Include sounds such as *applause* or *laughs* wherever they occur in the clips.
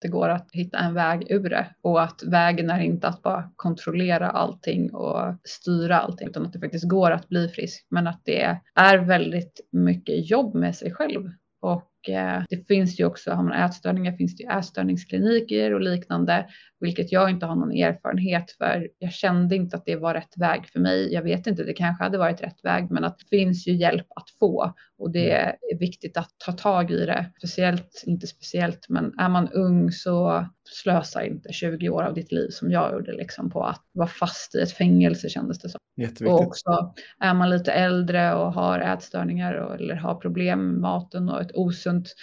det går att hitta en väg ur det. Och att vägen är inte att bara kontrollera allting och styra allting utan att det faktiskt går att bli frisk. Men att det är väldigt mycket jobb med sig själv. Och det finns ju också, har man ätstörningar finns det ju ätstörningskliniker och liknande, vilket jag inte har någon erfarenhet för. Jag kände inte att det var rätt väg för mig. Jag vet inte, det kanske hade varit rätt väg, men att det finns ju hjälp att få och det mm. är viktigt att ta tag i det. Speciellt, inte speciellt, men är man ung så slösa inte 20 år av ditt liv som jag gjorde liksom på att vara fast i ett fängelse kändes det som. Och också är man lite äldre och har ätstörningar och, eller har problem med maten och ett osunt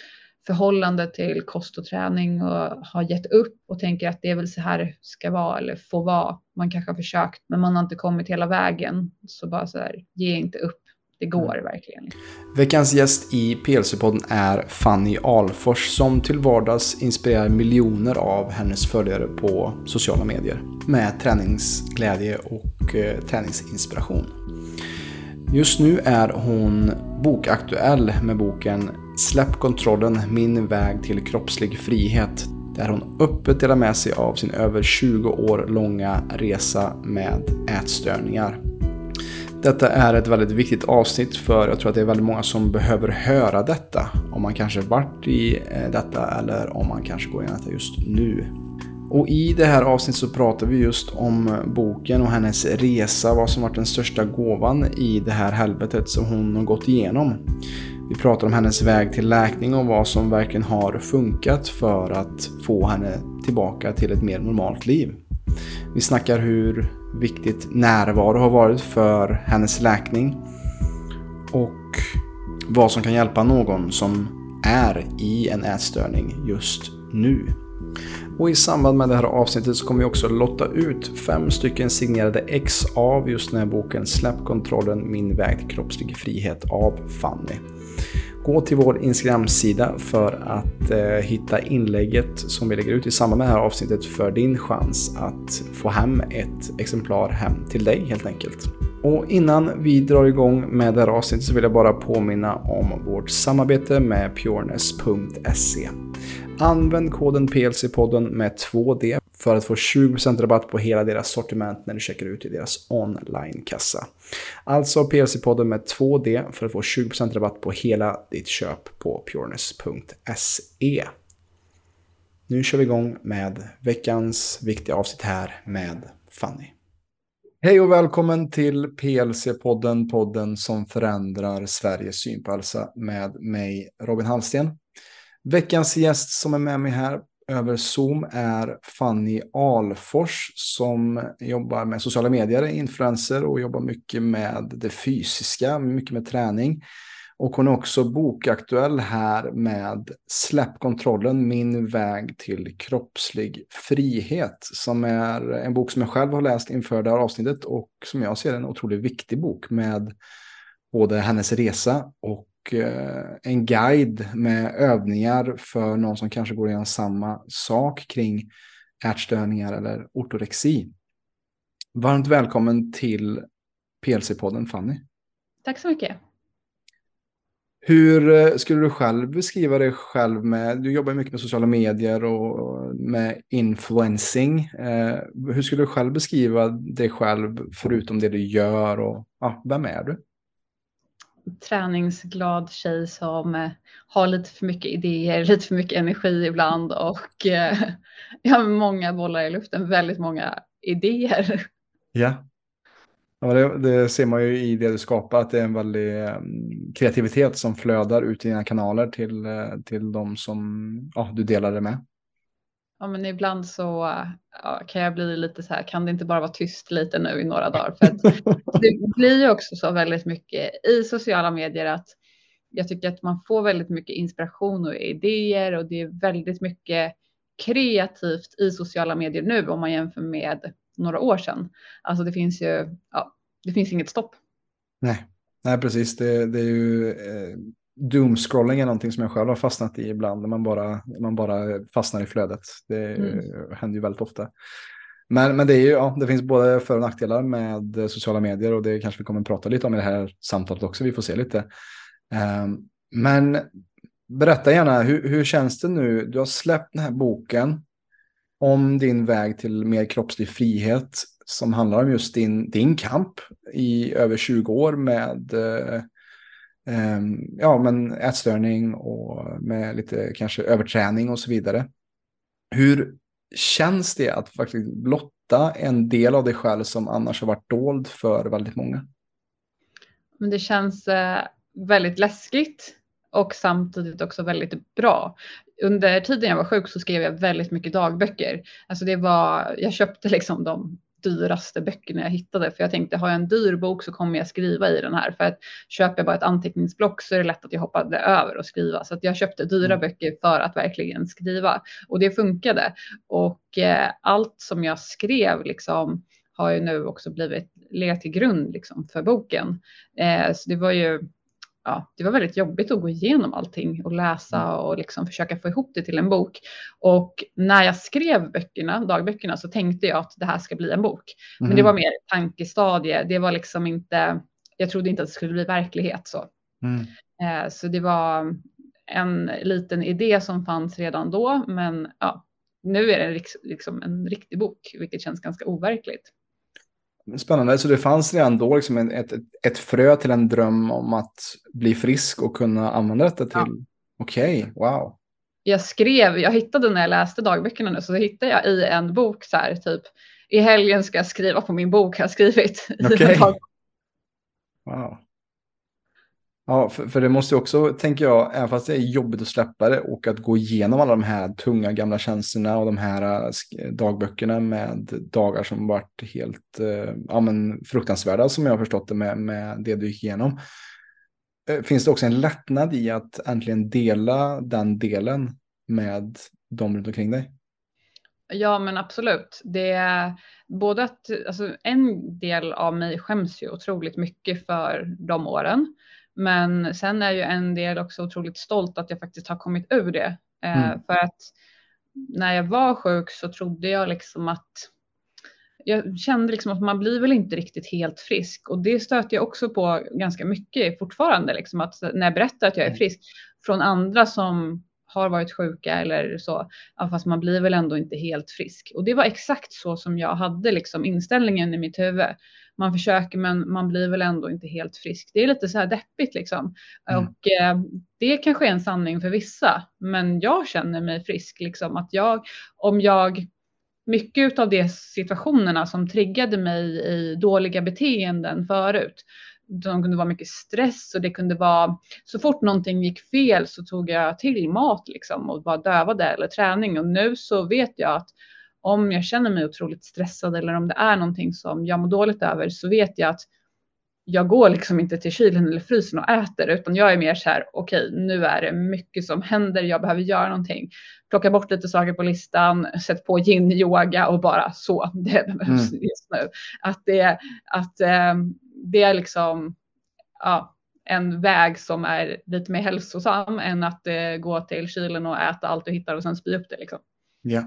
förhållande till kost och träning och har gett upp och tänker att det är väl så här det ska vara eller får vara. Man kanske har försökt men man har inte kommit hela vägen. Så bara så här, ge inte upp. Det går mm. verkligen. Veckans gäst i PLC-podden är Fanny Alfors som till vardags inspirerar miljoner av hennes följare på sociala medier med träningsglädje och eh, träningsinspiration. Just nu är hon bokaktuell med boken Släpp kontrollen, min väg till kroppslig frihet. Där hon öppet delar med sig av sin över 20 år långa resa med ätstörningar. Detta är ett väldigt viktigt avsnitt för jag tror att det är väldigt många som behöver höra detta. Om man kanske varit i eh, detta eller om man kanske går igenom detta just nu. Och i det här avsnittet så pratar vi just om boken och hennes resa, vad som varit den största gåvan i det här helvetet som hon har gått igenom. Vi pratar om hennes väg till läkning och vad som verkligen har funkat för att få henne tillbaka till ett mer normalt liv. Vi snackar hur viktigt närvaro har varit för hennes läkning och vad som kan hjälpa någon som är i en ätstörning just nu. Och i samband med det här avsnittet så kommer vi också lotta ut fem stycken signerade ex av just den här boken Släpp kontrollen, min väg till kroppslig frihet av Fanny. Gå till vår Instagram-sida för att eh, hitta inlägget som vi lägger ut i samband med det här avsnittet för din chans att få hem ett exemplar hem till dig helt enkelt. Och innan vi drar igång med det här avsnittet så vill jag bara påminna om vårt samarbete med pureness.se. Använd koden PLC-podden med 2D för att få 20% rabatt på hela deras sortiment när du checkar ut i deras online-kassa. Alltså PLC-podden med 2D för att få 20% rabatt på hela ditt köp på pureness.se. Nu kör vi igång med veckans viktiga avsnitt här med Fanny. Hej och välkommen till PLC-podden, podden som förändrar Sveriges syn på hälsa med mig Robin Hallsten. Veckans gäst som är med mig här över Zoom är Fanny Alfors som jobbar med sociala medier, influencer och jobbar mycket med det fysiska, mycket med träning. Och hon är också bokaktuell här med Släpp kontrollen, min väg till kroppslig frihet. Som är en bok som jag själv har läst inför det här avsnittet och som jag ser en otroligt viktig bok med både hennes resa och Eh, en guide med övningar för någon som kanske går igenom samma sak kring ätstörningar eller ortorexi. Varmt välkommen till PLC-podden Fanny. Tack så mycket. Hur eh, skulle du själv beskriva dig själv med, du jobbar mycket med sociala medier och med influencing. Eh, hur skulle du själv beskriva dig själv förutom det du gör och ja, vem är du? Träningsglad tjej som eh, har lite för mycket idéer, *laughs* lite för mycket energi ibland och eh, *laughs* jag har många bollar i luften, väldigt många idéer. *laughs* Ja, ja det, det, ser man ju i det du skapar, att det är en väldig eh, kreativitet som flödar ut i dina kanaler till, till de som ja, du delar det med. Ja, men ibland så ja, kan jag bli lite så här, kan det inte bara vara tyst lite nu i några dagar? För att *laughs* det blir ju också så väldigt mycket i sociala medier att jag tycker att man får väldigt mycket inspiration och idéer och det är väldigt mycket kreativt i sociala medier nu om man jämför med några år sedan. Alltså det finns ju, ja, det finns inget stopp. Nej, Nej precis. Det, det är ju eh, doomscrolling är någonting som jag själv har fastnat i ibland. När man bara, man bara fastnar i flödet. Det mm. händer ju väldigt ofta. Men, men det, är ju, ja, det finns både för och nackdelar med sociala medier och det kanske vi kommer att prata lite om i det här samtalet också. Vi får se lite. Um, men berätta gärna, hur, hur känns det nu? Du har släppt den här boken om din väg till mer kroppslig frihet som handlar om just din, din kamp i över 20 år med eh, eh, Ehm, ja, men ätstörning och med lite kanske överträning och så vidare. Hur känns det att faktiskt blotta en del av dig själv som annars har varit dold för väldigt många? Men det känns eh, väldigt läskigt och samtidigt också väldigt bra. Under tiden jag var sjuk så skrev jag väldigt mycket dagböcker. Alltså det var, jag köpte liksom de dyraste böckerna jag hittade. För jag tänkte har jag en dyr bok så kommer jag skriva i den här. För att köper jag bara ett anteckningsblock så är det lätt att jag hoppade över och skriva. Så jag köpte dyra mm. böcker för att verkligen skriva. Och det funkade. Och eh, allt som jag skrev liksom har ju nu också blivit legat till grund liksom för boken. Eh, så det var ju ja, det var väldigt jobbigt att gå igenom allting och läsa mm. och liksom försöka få ihop det till en bok. Och när jag skrev böckerna, dagböckerna, så tänkte jag att det här ska bli en bok. Men det mm. var mer tankestadie. Det var liksom inte, jag trodde inte att det skulle bli verklighet så. Mm. Eh, så det var en liten idé som fanns redan då, men ja, nu är det liksom en riktig bok, vilket känns ganska overkligt. Spännande, så det fanns redan då liksom ett, ett, ett frö till en dröm om att bli frisk och kunna använda detta till? Ja. Okej, okay, wow. Jag skrev, jag hittade när jag läste dagböckerna nu, så hittade jag i en bok så här, typ i helgen ska jag skriva på min bok, har jag skrivit. Okay. wow. Ja, för, för, det måste också, tänker jag, även fast det är jobbigt att släppa det och att gå igenom alla de här tunga gamla känslorna och de här äh, dagböckerna med dagar som varit helt eh, ja, men fruktansvärda som jag har förstått det med, med det du gick igenom. Äh, finns det också en lättnad i att äntligen dela den delen med de runt omkring dig? Ja, men absolut. Det är både att alltså, en del av mig skäms ju otroligt mycket för de åren. Men sen är ju en del också otroligt stolt att jag faktiskt har kommit ur det. Eh, mm. För att när jag var sjuk så trodde jag liksom att jag kände liksom att man blir väl inte riktigt helt frisk och det stöter jag också på ganska mycket fortfarande. Liksom att när jag berättar att jag är mm. frisk från andra som har varit sjuka eller så, ja, fast man blir väl ändå inte helt frisk. Och det var exakt så som jag hade liksom inställningen i mitt huvud man försöker men man blir väl ändå inte helt frisk. Det är lite så här deppigt liksom. Mm. Och eh, det kanske är en sanning för vissa, men jag känner mig frisk liksom att jag, om jag mycket av de situationerna som triggade mig i dåliga beteenden förut. De kunde vara mycket stress och det kunde vara så fort någonting gick fel så tog jag till mat liksom och var dövade eller träning och nu så vet jag att om jag känner mig otroligt stressad eller om det är någonting som jag mår dåligt över så vet jag att jag går liksom inte till kylen eller frysen och äter utan jag är mer så här okej okay, nu är det mycket som händer jag behöver göra någonting plocka bort lite saker på listan sätt på yin yoga och bara så *laughs* det behövs mm. just nu att det att eh, det är liksom ja en väg som är lite mer hälsosam än att eh, gå till kylen och äta allt du hittar och sen spy upp det liksom. Ja.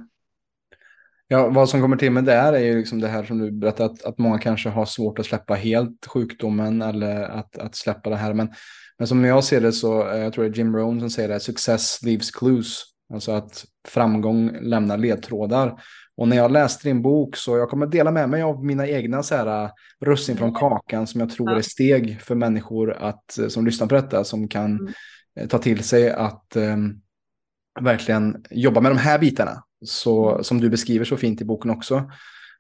Ja, vad som kommer till med det är ju liksom det här som du berättade, att, att många kanske har svårt att släppa helt sjukdomen eller att, att släppa det här. Men, men som jag ser det så, eh, jag tror det är Jim Rohn som säger det, success leaves clues. Alltså att framgång lämnar ledtrådar. Och när jag läste din bok så jag kommer dela med mig av mina egna så här, eh, russin från kakan som jag tror är steg för människor att, eh, som lyssnar på detta som kan mm. ta till sig att um, verkligen jobba med de här bitarna så, mm. som du beskriver så fint i boken också,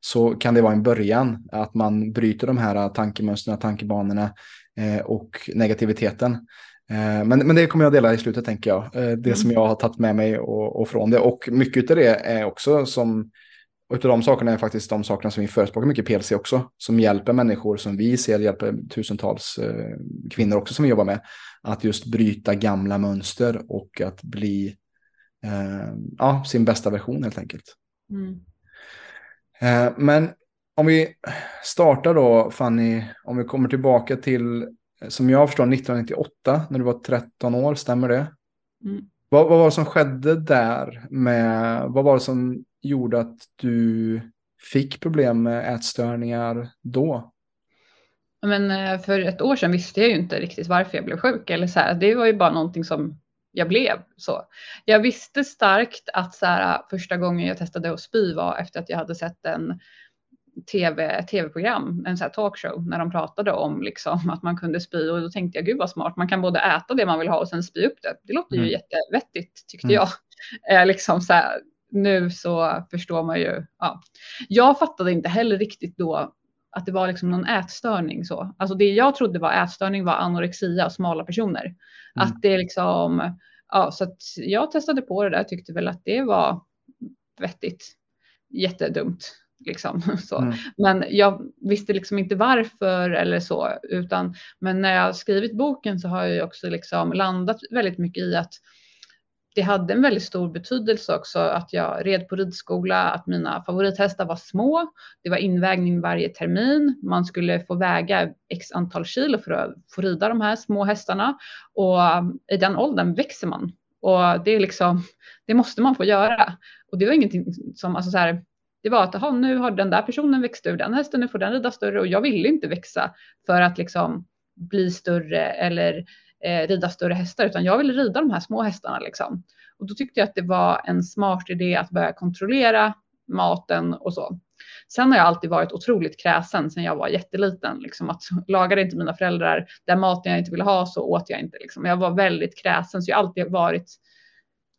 så kan det vara en början att man bryter de här tankemönstren, tankebanorna eh, och negativiteten. Eh, men, men det kommer jag dela i slutet tänker jag, eh, det mm. som jag har tagit med mig och, och, från det. Och mycket av det är också som, och av de sakerna är faktiskt de sakerna som vi förespråkar mycket PLC också, som hjälper människor som vi ser hjälper tusentals eh, kvinnor också som vi jobbar med, att just bryta gamla mönster och att bli eh, ja, sin bästa version helt enkelt. Mm. Eh, men om vi startar då Fanny, om vi kommer tillbaka till, som jag förstår 1998 när du var 13 år, stämmer det? Mm. Vad, vad var det som skedde där med, vad var det som gjorde att du fick problem med ätstörningar då? Men eh, för ett år sedan visste jag ju inte riktigt varför jag blev sjuk eller så här. Det var ju bara någonting som jag blev så. Jag visste starkt att så här, första gången jag testade att spy var efter att jag hade sett en tv, tv-program, en så här talkshow, när de pratade om liksom, att man kunde spy och då tänkte jag gud vad smart, man kan både äta det man vill ha och sen spy upp det. Det låter ju mm. jättevettigt tyckte mm. jag. *laughs* Eh, liksom så här, nu så förstår man ju. Ja. Jag fattade inte heller riktigt då att det var liksom någon ätstörning så. Alltså det jag trodde var ätstörning var anorexia smala personer. Mm. Att det liksom, ja så att jag testade på det där tyckte väl att det var vettigt. Jättedumt liksom *laughs* så. Mm. Men jag visste liksom inte varför eller så, utan men när jag skrivit boken så har jag också liksom landat väldigt mycket i att det hade en väldigt stor betydelse också att jag red på ridskola, att mina favorithästar var små. Det var invägning varje termin. Man skulle få väga x antal kilo för att få rida de här små hästarna och um, i den åldern växer man och det är liksom, det måste man få göra. Och det var ingenting som, alltså så här, det var att aha, nu har den där personen växt ur den hästen, nu får den rida större och jag ville inte växa för att liksom bli större eller eh, rida större hästar, utan jag ville rida de här små hästarna liksom. Och då tyckte jag att det var en smart idé att börja kontrollera maten och så. Sen har jag alltid varit otroligt kräsen sen jag var jätteliten. Liksom att *laughs* lagade inte mina föräldrar den maten jag inte ville ha så åt jag inte. Liksom. Jag var väldigt kräsen så jag har alltid varit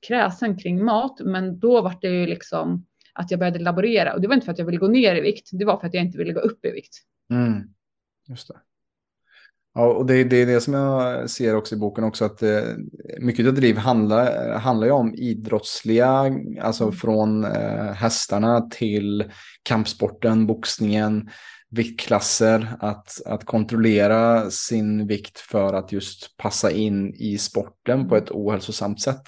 kräsen kring mat. Men då var det ju liksom att jag började laborera och det var inte för att jag ville gå ner i vikt. Det var för att jag inte ville gå upp i vikt. Mm. Just det. Ja, och det, det är det som jag ser också i boken också, att eh, mycket av driv handlar, handlar ju om idrottsliga, alltså mm. från eh, hästarna till kampsporten, boxningen, viktklasser, att, att kontrollera sin vikt för att just passa in i sporten på ett ohälsosamt sätt.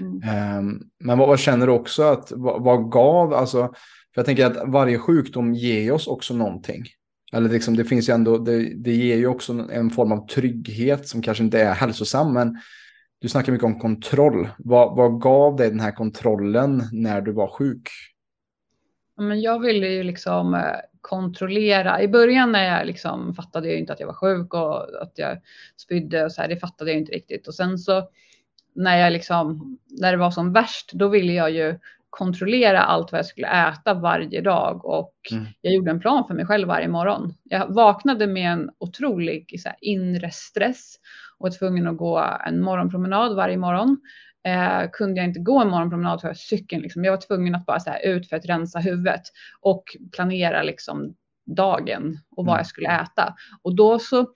Mm. Um, men vad, vad, känner du också att, vad, vad gav, alltså, för jag tänker att varje sjukdom ger oss också någonting. Eller liksom, det finns ju ändå, det, det ger ju också en form av trygghet som kanske inte är hälsosam, men du snackar mycket om kontroll. Vad, vad gav dig den här kontrollen när du var sjuk? Men jag ville ju liksom eh, kontrollera. I början när jag liksom fattade jag inte att jag var sjuk och att jag spydde och så här, det fattade jag inte riktigt. Och sen så när jag liksom, när det var som värst, då ville jag ju kontrollera allt vad jag skulle äta varje dag och mm. jag gjorde en plan för mig själv varje morgon. Jag vaknade med en otrolig så här, inre stress och var tvungen att gå en morgonpromenad varje morgon. Eh, kunde jag inte gå en morgonpromenad för cykeln, liksom. jag var tvungen att bara så här, ut för att rensa huvudet och planera liksom, dagen och vad mm. jag skulle äta. Och då så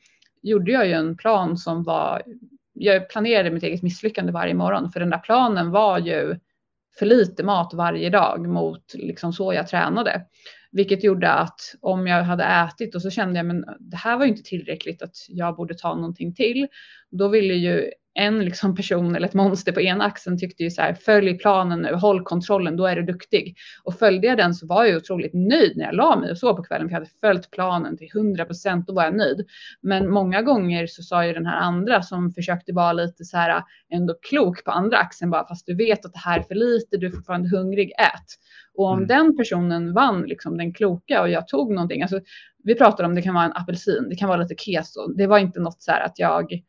gjorde jag ju en plan som var, jag planerade mitt eget misslyckande varje morgon för den där planen var ju för lite mat varje dag mot liksom så jag tränade. Vilket gjorde att om jag hade ätit och så kände jag men det här var inte tillräckligt att jag borde ta någonting till. Då ville ju en liksom person eller ett monster på ena axeln tyckte ju så här, följ planen nu, håll kontrollen, då är du duktig. Och följde jag den så var jag otroligt nöjd när jag la mig och så på kvällen, för jag hade följt planen till 100 procent, då var jag nöjd. Men många gånger så sa ju den här andra som försökte vara lite så här ändå klok på andra axeln bara, fast du vet att det här är för lite, du är fortfarande hungrig, ät. Och om mm. den personen vann liksom den kloka och jag tog någonting, alltså vi pratar om det kan vara en apelsin, det kan vara lite keso, det var inte något så här att jag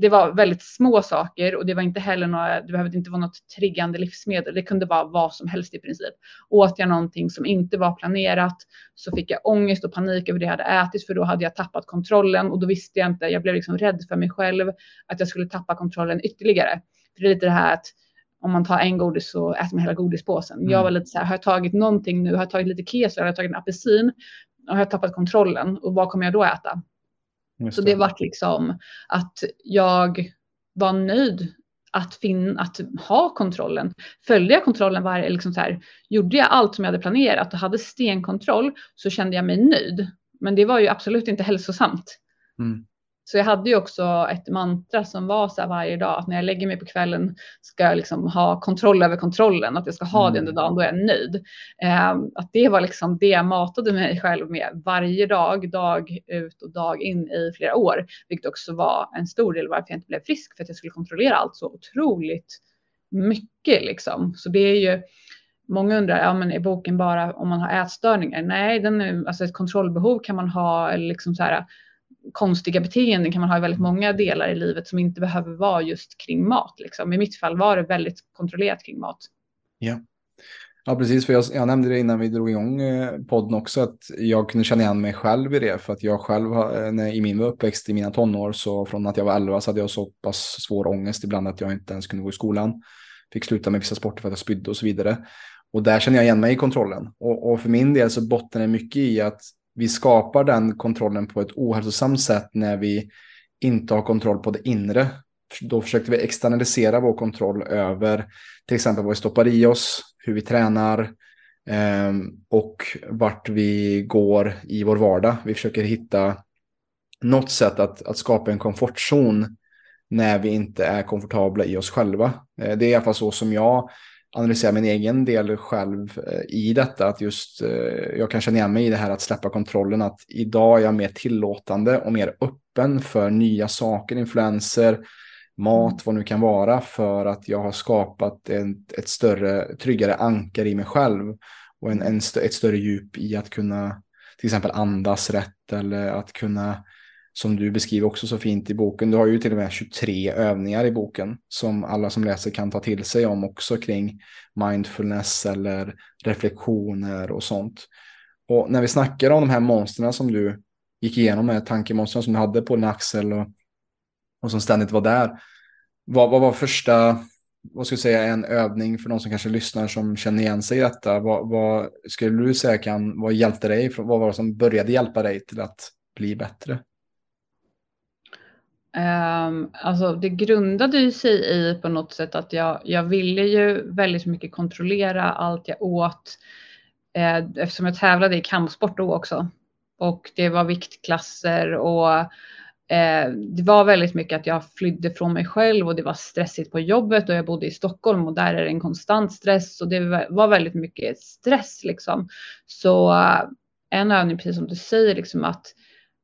det var väldigt små saker och det var inte heller några, det behövde inte vara något triggande livsmedel. Det kunde vara vad som helst i princip. Åt jag någonting som inte var planerat så fick jag ångest och panik över det jag hade ätit för då hade jag tappat kontrollen och då visste jag inte, jag blev liksom rädd för mig själv att jag skulle tappa kontrollen ytterligare. För det är lite det här att om man tar en godis så äter man hela godispåsen. Mm. Jag var lite så här, har jag tagit någonting nu? Har jag tagit lite keso? Har jag tagit en apelsin? Och har jag tappat kontrollen? Och vad kommer jag då äta? Just så det, det vart liksom att jag var nöjd att, fin- att ha kontrollen. Följde jag kontrollen varje, liksom så här, gjorde jag allt som jag hade planerat och hade stenkontroll så kände jag mig nöjd. Men det var ju absolut inte hälsosamt. Mm. Så jag hade ju också ett mantra som var så här varje dag att när jag lägger mig på kvällen ska jag liksom ha kontroll över kontrollen, att jag ska ha mm. det under dagen, då är jag nöjd. Eh, att det var liksom det jag matade mig själv med varje dag, dag ut och dag in i flera år, vilket också var en stor del varför jag inte blev frisk, för att jag skulle kontrollera allt så otroligt mycket liksom. Så det är ju Många undrar, ja men är boken bara om man har ätstörningar? Nej, den är, alltså ett kontrollbehov kan man ha, eller liksom så här, konstiga beteenden kan man ha i väldigt många delar i livet som inte behöver vara just kring mat. Liksom. I mitt fall var det väldigt kontrollerat kring mat. Ja. Ja, precis. För jag, jag nämnde det innan vi drog igång eh, podden också, att jag kunde känna igen mig själv i det. För att jag själv, eh, när, i min uppväxt i mina tonår, så från att jag var 11 så hade jag så pass svår ångest ibland att jag inte ens kunde gå i skolan. Fick sluta med vissa sporter för att jag spydde och så vidare. Och där känner jag igen mig i kontrollen. Och, och för min del så bottnar det mycket i att vi skapar den kontrollen på ett ohälsosamt sätt när vi inte har kontroll på det inre. Då försökte vi externalisera vår kontroll över till exempel vad vi stoppar i oss, hur vi tränar eh, och vart vi går i vår vardag. Vi försöker hitta något sätt att, att skapa en komfortzon när vi inte är komfortabla i oss själva. Eh, det är i alla fall så som jag analysera min egen del själv eh, i detta. Att just eh, jag kan känna igen mig i det här att släppa kontrollen. Att idag är jag mer tillåtande och mer öppen för nya saker, influenser, mat, mm. vad nu kan vara. För att jag har skapat ett, ett större, tryggare ankar i mig själv. Och en, en ett större djup i att kunna till exempel andas rätt eller att kunna som du beskriver också så fint i boken. Du har ju till och med 23 övningar i boken som alla som läser kan ta till sig om också kring mindfulness eller reflektioner och sånt. Och när vi snackar om de här monstren som du gick igenom med tankemonstren som du hade på din axel och, och som ständigt var där. Vad, vad var första, vad ska jag säga, en övning för de som kanske lyssnar som känner igen sig i detta? Vad, vad skulle du säga kan, vad hjälpte dig? Vad var det som började hjälpa dig till att bli bättre? Um, alltså det grundade ju sig i på något sätt att jag, jag ville ju väldigt mycket kontrollera allt jag åt eh, eftersom jag tävlade i kampsport då också. Och det var viktklasser och eh, det var väldigt mycket att jag flydde från mig själv och det var stressigt på jobbet och jag bodde i Stockholm och där är det en konstant stress och det var väldigt mycket stress liksom. Så eh, en övning, precis som du säger, liksom att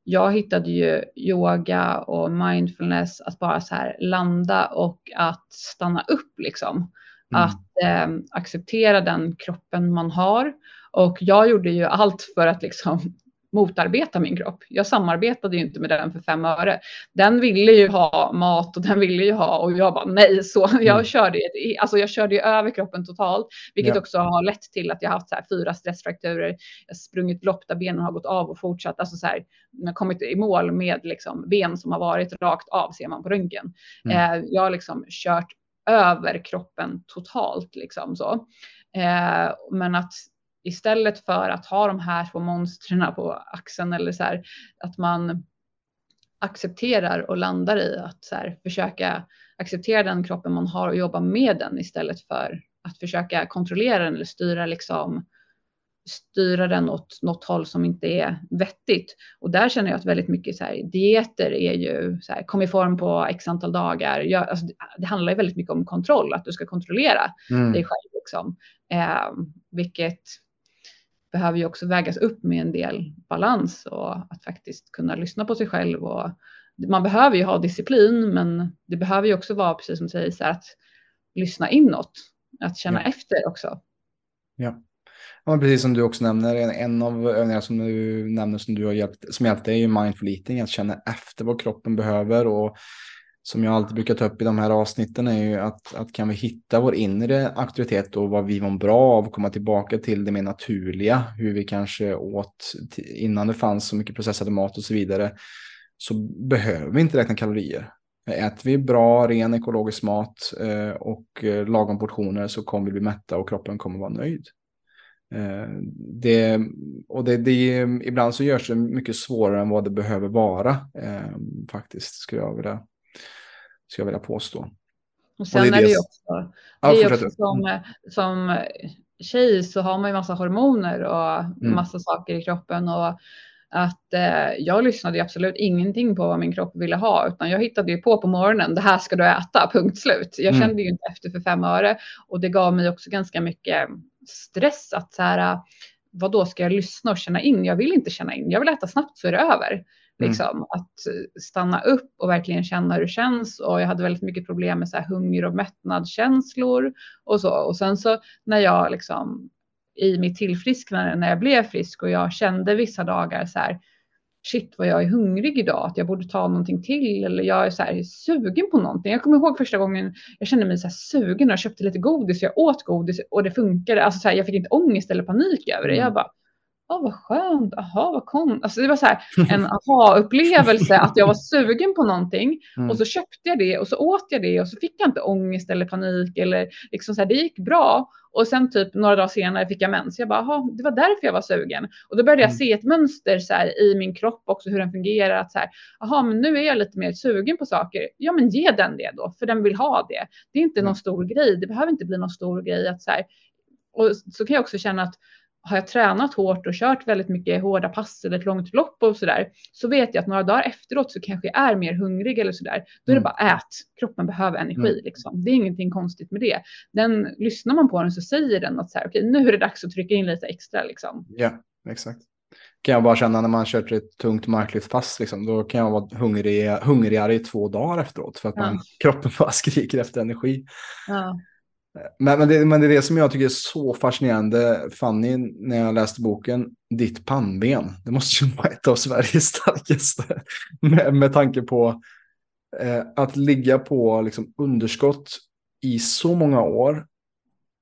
jag hittade ju yoga och mindfulness, att bara så här landa och att stanna upp liksom. Mm. Att eh, acceptera den kroppen man har. Och jag gjorde ju allt för att liksom motarbeta min kropp. Jag samarbetade ju inte med den för fem öre. Den ville ju ha mat och den ville ju ha och jag bara nej. Så *laughs* jag, mm. körde, alltså jag körde ju över kroppen totalt, vilket ja. också har lett till att jag haft så här fyra stressfrakturer. Jag sprungit lopp där benen har gått av och fortsatt. Alltså så här, kommit i mål med liksom ben som har varit rakt av ser man på röntgen. Mm. Eh, jag har liksom kört över kroppen totalt liksom så. Eh, men att istället för att ha de här två monstren på axeln eller så här, att man accepterar och landar i att så här, försöka acceptera den kroppen man har och jobba med den istället för att försöka kontrollera den eller styra liksom styra den åt något håll som inte är vettigt. Och där känner jag att väldigt mycket så här, dieter är ju så här, kom i form på x antal dagar. Jag, alltså, det handlar ju väldigt mycket om kontroll, att du ska kontrollera mm. dig själv. Liksom. Eh, vilket behöver ju också vägas upp med en del balans och att faktiskt kunna lyssna på sig själv. Och man behöver ju ha disciplin, men det behöver ju också vara, precis som du säger, så att lyssna inåt, att känna ja. efter också. Ja. ja, precis som du också nämner, en, en av övningarna som du nämner som du har hjälpt, som hjälpt dig är ju mindful eating, att känna efter vad kroppen behöver och som jag alltid brukar ta upp i de här avsnitten är ju att, att kan vi hitta vår inre auktoritet och vad vi var bra av och komma tillbaka till det mer naturliga, hur vi kanske åt innan det fanns så mycket processade mat och så vidare, så behöver vi inte räkna kalorier. Äter vi bra, ren ekologisk mat eh, och eh, lagom portioner så kommer vi bli mätta och kroppen kommer vara nöjd. Eh, det, och det, det, ibland så görs det mycket svårare än vad det behöver vara, faktiskt, skulle jag vilja ska jag vilja påstå. Och sen och det är, är det också, ja, det är också som, som tjej så har man ju massa hormoner och mm. massa saker i kroppen och att eh, jag lyssnade ju absolut ingenting på vad min kropp ville ha utan jag hittade ju på på morgonen. Det här ska du äta, *laughs* punkt slut. Jag mm. kände ju inte efter för fem öre och det gav mig också ganska mycket stress att så här. Vad då ska jag lyssna och känna in? Jag vill inte känna in. Jag vill äta snabbt så är det över. Mm. Liksom, mm. Att stanna upp och verkligen känna hur det känns. Och jag hade väldigt mycket problem med så här hunger och mättnadskänslor och så. Och sen så när jag liksom i mitt tillfrisknande när jag blev frisk och jag kände vissa dagar så här. shit vad jag är hungrig idag, att jag borde ta någonting till eller jag är så här sugen på någonting. Jag kommer ihåg första gången jag kände mig så här sugen och jag köpte lite godis, jag åt godis och det funkade. Alltså så här, jag fick inte ångest eller panik över det. Jag mm. bara, ja vad skönt, aha vad kom. Alltså det var så här en *laughs* aha-upplevelse att jag var sugen på någonting mm. och så köpte jag det och så åt jag det och så fick jag inte ångest eller panik eller liksom så här, det gick bra. Och sen typ några dagar senare fick jag mens. Jag bara, aha, det var därför jag var sugen. Och då började jag mm. se ett mönster så här, i min kropp också, hur den fungerar. Att så här, aha, men nu är jag lite mer sugen på saker. Ja, men ge den det då, för den vill ha det. Det är inte mm. någon stor grej. Det behöver inte bli någon stor grej att så här, och så kan jag också känna att har jag tränat hårt och kört väldigt mycket hårda pass eller ett långt lopp och så där så vet jag att några dagar efteråt så kanske jag är mer hungrig eller så där. Då är det mm. bara ät. Kroppen behöver energi mm. liksom. Det är ingenting konstigt med det. Den lyssnar man på den så säger den att så här okej, nu är det dags att trycka in lite extra liksom. Ja, exakt. Kan jag bara känna när man kört ett tungt marklyftpass, liksom, då kan jag vara hungrig, hungrigare i två dagar efteråt för att man, *laughs* kroppen bara skriker efter energi. Ja. Men, men, det, men det är det som jag tycker är så fascinerande, Fanny, när jag läste boken, ditt pannben. Det måste ju *laughs* vara ett av Sveriges starkaste. Med, med tanke på eh, att ligga på liksom, underskott i så många år,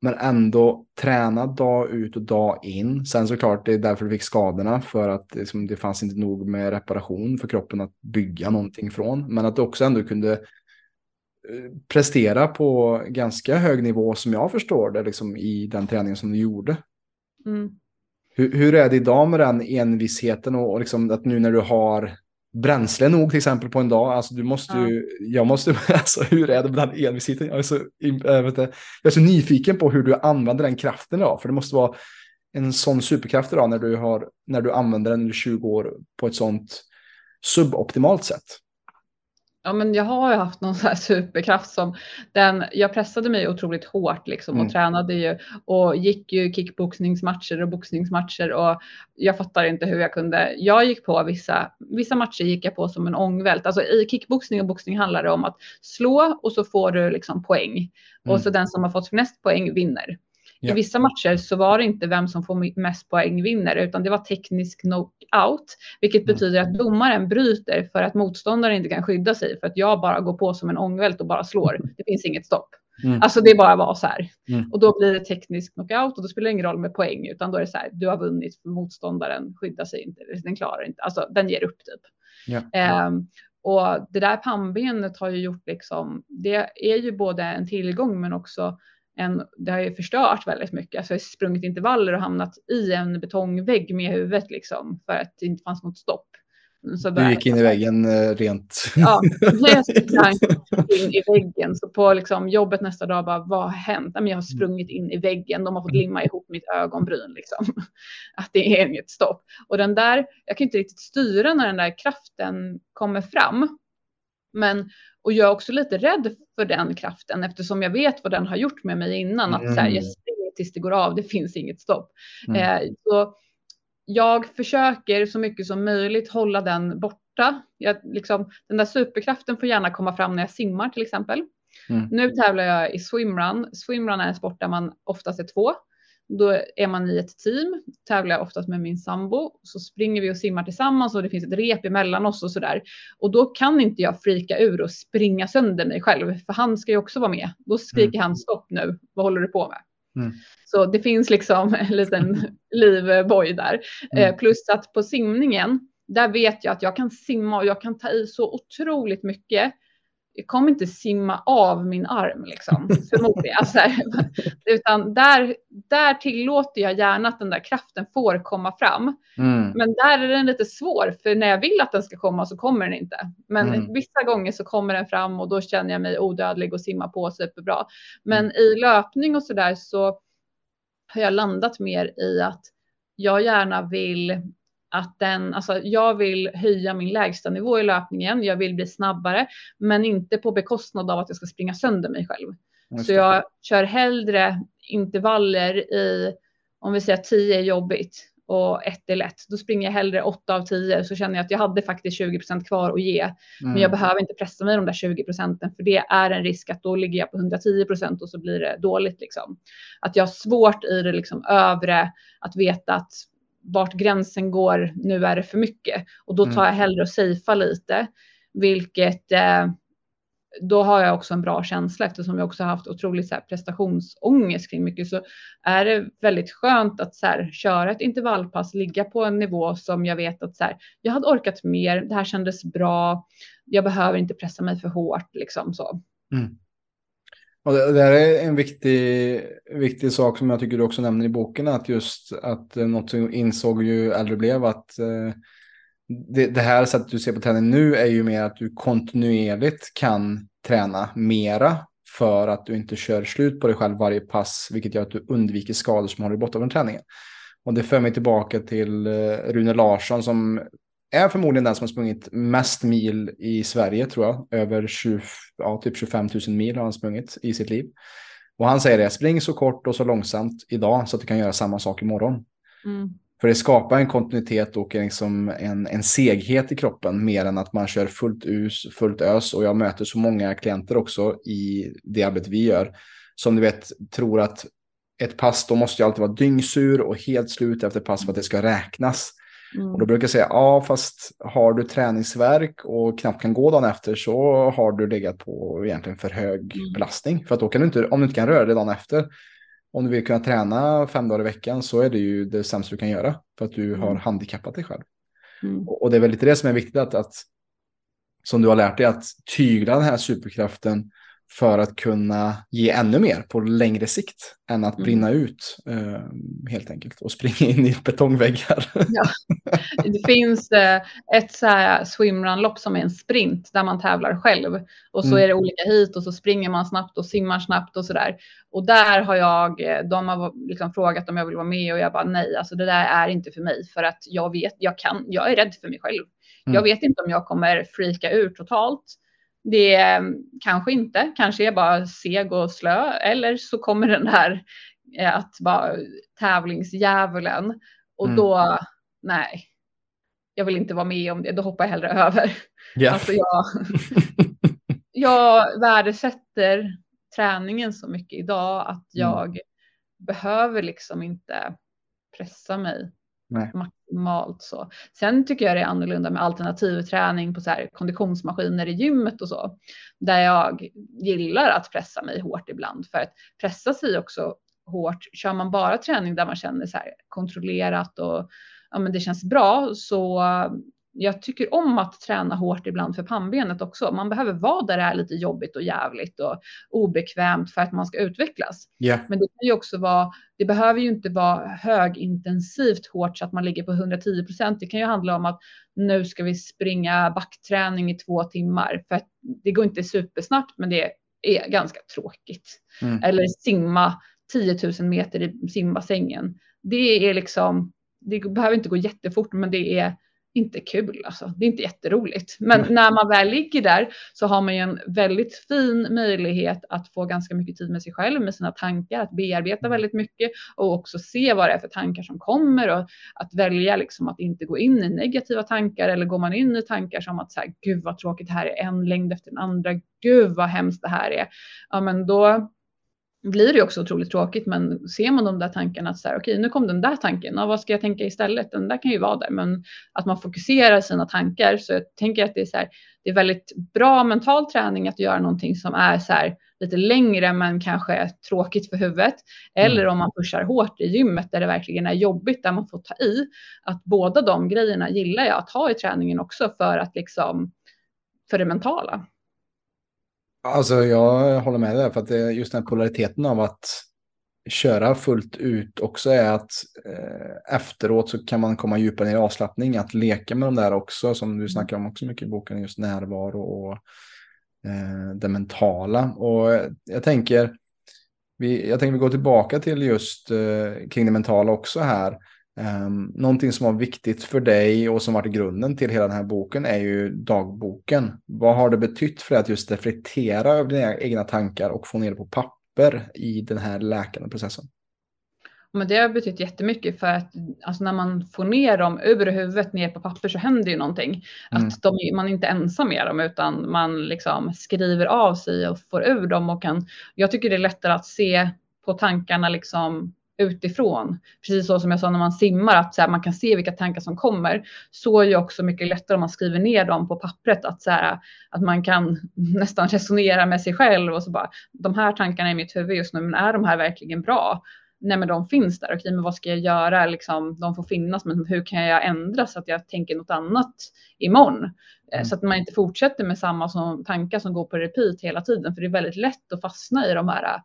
men ändå träna dag ut och dag in. Sen såklart, det är därför du fick skadorna, för att liksom, det fanns inte nog med reparation för kroppen att bygga någonting från. Men att du också ändå kunde prestera på ganska hög nivå som jag förstår det liksom, i den träningen som du gjorde. Mm. Hur, hur, är det idag med den envisheten och, och liksom att nu när du har bränsle nog till exempel på en dag, alltså du måste ju, ja. jag måste, *laughs* alltså hur är det med den envisheten? Jag är, så, jag, vet jag är så nyfiken på hur du använder den kraften idag, för det måste vara en sån superkraft idag när du, har, när du använder den under 20 år på ett sånt suboptimalt sätt. Ja, men jag har ju haft någon så här superkraft som den. Jag pressade mig otroligt hårt liksom och mm. tränade ju och gick ju kickboxningsmatcher och boxningsmatcher och jag fattar inte hur jag kunde. Jag gick på vissa, vissa matcher gick jag på som en ångvält. Alltså i kickboxning och boxning handlar det om att slå och så får du liksom poäng mm. och så den som har fått mest poäng vinner. I vissa matcher så var det inte vem som får mest poäng vinner, utan det var teknisk knockout, vilket mm. betyder att domaren bryter för att motståndaren inte kan skydda sig för att jag bara går på som en ångvält och bara slår. Det finns inget stopp. Mm. Alltså det bara var så här. Mm. Och då blir det teknisk knockout och då spelar det ingen roll med poäng utan då är det så här. Du har vunnit för motståndaren skyddar sig inte. Den klarar inte. Alltså den ger upp typ. Yeah. Um, och det där pannbenet har ju gjort liksom. Det är ju både en tillgång men också en, det har ju förstört väldigt mycket. Alltså jag har sprungit intervaller och hamnat i en betongvägg med huvudet liksom för att det inte fanns något stopp. Så du gick in i väggen eh, rent? Ja, *laughs* jag in i väggen. Så på liksom jobbet nästa dag bara, vad har hänt? Jag har sprungit in i väggen. De har fått limma ihop mitt ögonbryn. Liksom. *laughs* Att det är inget stopp. Och den där, jag kan inte riktigt styra när den där kraften kommer fram. Men och jag är också lite rädd för den kraften eftersom jag vet vad den har gjort med mig innan. Att så här, jag mm. springer tills det går av, det finns inget stopp. Mm. Eh, så jag försöker så mycket som möjligt hålla den borta. Jag, liksom, den där superkraften får gärna komma fram när jag simmar till exempel. Mm. Nu tävlar jag i swimrun. Swimrun är en sport där man oftast är två. Då är man i ett team, tävlar jag oftast med min sambo, så springer vi och simmar tillsammans och det finns ett rep emellan oss och så där. Och då kan inte jag frika ur och springa sönder mig själv, för han ska ju också vara med. Då skriker mm. han stopp nu, vad håller du på med? Mm. Så det finns liksom en liten *laughs* livboj där. Mm. Eh, plus att på simningen, där vet jag att jag kan simma och jag kan ta i så otroligt mycket jag kommer inte simma av min arm liksom, förmodligen. Alltså, *laughs* utan där, där tillåter jag gärna att den där kraften får komma fram. Mm. Men där är den lite svår, för när jag vill att den ska komma så kommer den inte. Men mm. vissa gånger så kommer den fram och då känner jag mig odödlig och simma på superbra. Men mm. i löpning och så där så har jag landat mer i att jag gärna vill att den, alltså jag vill höja min lägsta nivå i löpningen. Jag vill bli snabbare, men inte på bekostnad av att jag ska springa sönder mig själv. Så jag kör hellre intervaller i, om vi säger 10 är jobbigt och ett är lätt. Då springer jag hellre 8 av 10 så känner jag att jag hade faktiskt 20% kvar att ge. Mm. Men jag behöver inte pressa mig de där 20 procenten för det är en risk att då ligger jag på 110% och så blir det dåligt liksom. Att jag har svårt i det liksom övre att veta att vart gränsen går, nu är det för mycket. Och då tar jag hellre och safea lite, vilket eh, då har jag också en bra känsla eftersom jag också haft otroligt så här, prestationsångest kring mycket så är det väldigt skönt att så här, köra ett intervallpass, ligga på en nivå som jag vet att så här, jag hade orkat mer. Det här kändes bra. Jag behöver inte pressa mig för hårt liksom så. Mm. Och det, det är en viktig, viktig sak som jag tycker du också nämner i boken, att just att något som insåg ju äldre blev att eh, det, det, här sättet du ser på träning nu är ju mer att du kontinuerligt kan träna mera för att du inte kör slut på dig själv varje pass, vilket gör att du undviker skador som har dig borta från träningen. Och det för mig tillbaka till eh, Rune Larsson som är förmodligen den som har sprungit mest mil i Sverige tror jag. Över 20, ja, typ 25 000 mil har han sprungit i sitt liv. Och han säger det, spring så kort och så långsamt idag så att du kan göra samma sak imorgon. Mm. För det skapar en kontinuitet och liksom en, en seghet i kroppen mer än att man kör fullt us, fullt ös. Och jag möter så många klienter också i det arbete vi gör som du vet tror att ett pass, då måste jag alltid vara dyngsur och helt slut efter pass för att det ska räknas. Mm. Och då brukar jag säga, ja fast har du träningsverk och knappt kan gå dagen efter så har du legat på egentligen för hög mm. belastning. För att då kan du inte, om du inte kan röra dig dagen efter, om du vill kunna träna fem dagar i veckan så är det ju det sämsta du kan göra. För att du mm. har handikappat dig själv. Mm. Och, och, det är väl lite det som är viktigt att, att, som du har lärt dig, att tygla den här superkraften för att kunna ge ännu mer på längre sikt än att mm. brinna ut eh, helt enkelt och springa in i betongväggar. *laughs* Ja. Det finns eh, ett så här swimrun-lopp som är en sprint där man tävlar själv och så mm. är det olika hit och så springer man snabbt och simmar snabbt och så där. Och där har jag, eh, de har liksom frågat om jag vill vara med och jag bara nej, alltså det där är inte för mig för att jag vet, jag kan, jag är rädd för mig själv. Mm. Jag vet inte om jag kommer freaka ur totalt. Det är kanske inte, kanske är jag bara seg och slö eller så kommer den här eh, att vara tävlingsdjävulen och mm. då nej, jag vill inte vara med om det, då hoppar jag hellre över. Yeah. Alltså jag, *laughs* jag värdesätter träningen så mycket idag att mm. jag mm. behöver liksom inte pressa mig Nej maximalt så. Sen tycker jag det är annorlunda med alternativ träning på så här konditionsmaskiner i gymmet och så. Där jag gillar att pressa mig hårt ibland för att pressa sig också hårt. Kör man bara träning där man känner så här kontrollerat och ja, men det känns bra så jag tycker om att träna hårt ibland för pannbenet också. Man behöver vara där det är lite jobbigt och jävligt och obekvämt för att man ska utvecklas. Yeah. Men det kan ju också vara, det behöver ju inte vara högintensivt hårt så att man ligger på 110 procent. Det kan ju handla om att nu ska vi springa backträning i två timmar för att det går inte supersnabbt, men det är ganska tråkigt. Mm. Eller simma 10 000 meter i simbassängen. Det är liksom, det behöver inte gå jättefort, men det är inte kul alltså. Det är inte jätteroligt. Men mm. när man väl ligger där så har man ju en väldigt fin möjlighet att få ganska mycket tid med sig själv, med sina tankar, att bearbeta väldigt mycket och också se vad det är för tankar som kommer och att välja liksom att inte gå in i negativa tankar eller går man in i tankar som att så här, gud vad tråkigt det här är, en längd efter den andra, gud vad hemskt det här är. Ja, men då blir det också otroligt tråkigt. Men ser man de där tankarna att så här, okej, nu kom den där tanken. Ja, vad ska jag tänka istället? Den där kan ju vara där, men att man fokuserar sina tankar. Så jag tänker att det är så här, det är väldigt bra mental träning att göra någonting som är så här lite längre, men kanske tråkigt för huvudet. Eller mm. om man pushar hårt i gymmet där det verkligen är jobbigt, där man får ta i. Att båda de grejerna gillar jag att ha i träningen också för att liksom för det mentala. Alltså jag håller med dig för att det, just den polariteten av att köra fullt ut också är att eh, efteråt så kan man komma djupare ner i avslappning, att leka med de där också som du snackar om också mycket i boken, just närvaro och eh, det mentala. Och jag tänker, vi, jag tänker vi går tillbaka till just eh, kring det mentala också här. Um, någonting som var viktigt för dig och som varit grunden till hela den här boken är ju dagboken. Vad har det betytt för dig att just reflektera över dina egna tankar och få ner det på papper i den här läkande processen? Men det har betytt jättemycket för att alltså när man får ner dem ur huvudet ner på papper så händer ju någonting. Mm. Att de, man är inte ensam med dem utan man liksom skriver av sig och får ur dem och kan. Jag tycker det är lättare att se på tankarna liksom utifrån. Precis så som jag sa när man simmar, att så här, man kan se vilka tankar som kommer. Så är ju också mycket lättare om man skriver ner dem på pappret. Att, så här, att man kan *laughs* nästan resonera med sig själv och så bara, de här tankarna i mitt huvud just nu, men är de här verkligen bra? Nej men de finns där, okej men vad ska jag göra? Liksom, de får finnas men hur kan jag ändra så att jag tänker något annat imorgon? Eh, mm. Så att man inte fortsätter med samma som, tankar som går på repeat hela tiden för det är väldigt lätt att fastna i de här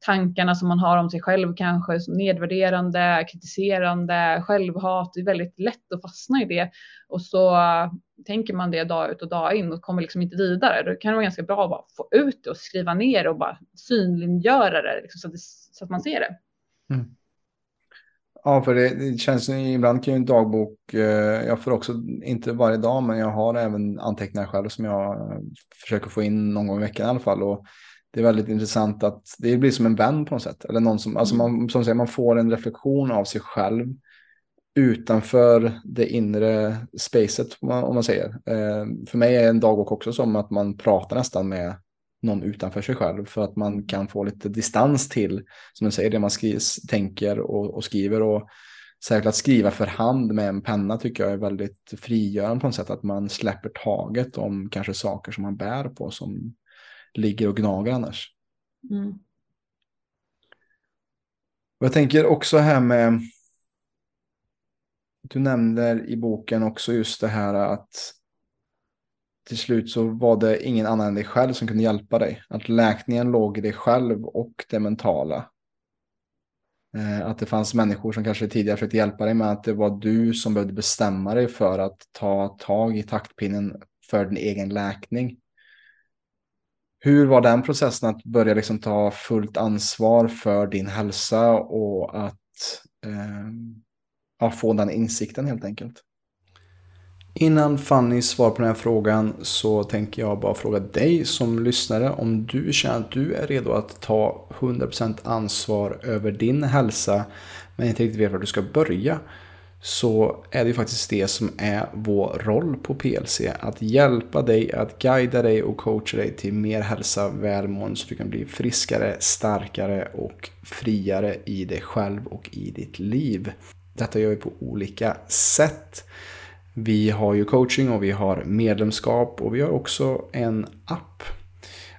tankarna som man har om sig själv kanske nedvärderande, kritiserande, självhat. Det är väldigt lätt att fastna i det och så äh, tänker man det dag ut och dag in och kommer liksom inte vidare. Då kan det vara ganska bra att bara få ut det och skriva ner och bara synliggöra det, liksom så, att det så, att man ser det. Mm. Ja, för det, det känns ibland kan ju en dagbok, eh, jag får också, inte varje dag, men jag har även anteckningar själv som jag eh, försöker få in någon gång i veckan i alla fall. Och det är väldigt intressant att det blir som en vän på något sätt. Eller någon som, alltså man, som säger, man får en reflektion av sig själv utanför det inre spacet om man, om man säger. Eh, för mig är en dagbok också som att man pratar nästan med någon utanför sig själv för att man kan få lite distans till, som du säger, det man skrivs, tänker och, och skriver. Och särskilt att skriva för hand med en penna tycker jag är väldigt frigörande på något sätt. Att man släpper taget om kanske saker som man bär på som ligger och gnager annars. Mm. Jag tänker också här med, du nämner i boken också just det här att till slut så var det ingen annan än dig själv som kunde hjälpa dig. Att läkningen låg i dig själv och det mentala. Eh, att det fanns människor som kanske tidigare försökte hjälpa dig med att det var du som behövde bestämma dig för att ta tag i taktpinnen för din egen läkning. Hur var den processen att börja liksom ta fullt ansvar för din hälsa och att eh, ja, få den insikten helt enkelt? Innan Fanny svarar på den här frågan så tänker jag bara fråga dig som lyssnare om du känner att du är redo att ta 100% ansvar över din hälsa men inte riktigt vet var du ska börja så är det ju faktiskt det som är vår roll på PLC. Att hjälpa dig, att guida dig och coacha dig till mer hälsa, välmående så du kan bli friskare, starkare och friare i dig själv och i ditt liv. Detta gör vi på olika sätt. Vi har ju coaching och vi har medlemskap och vi har också en app.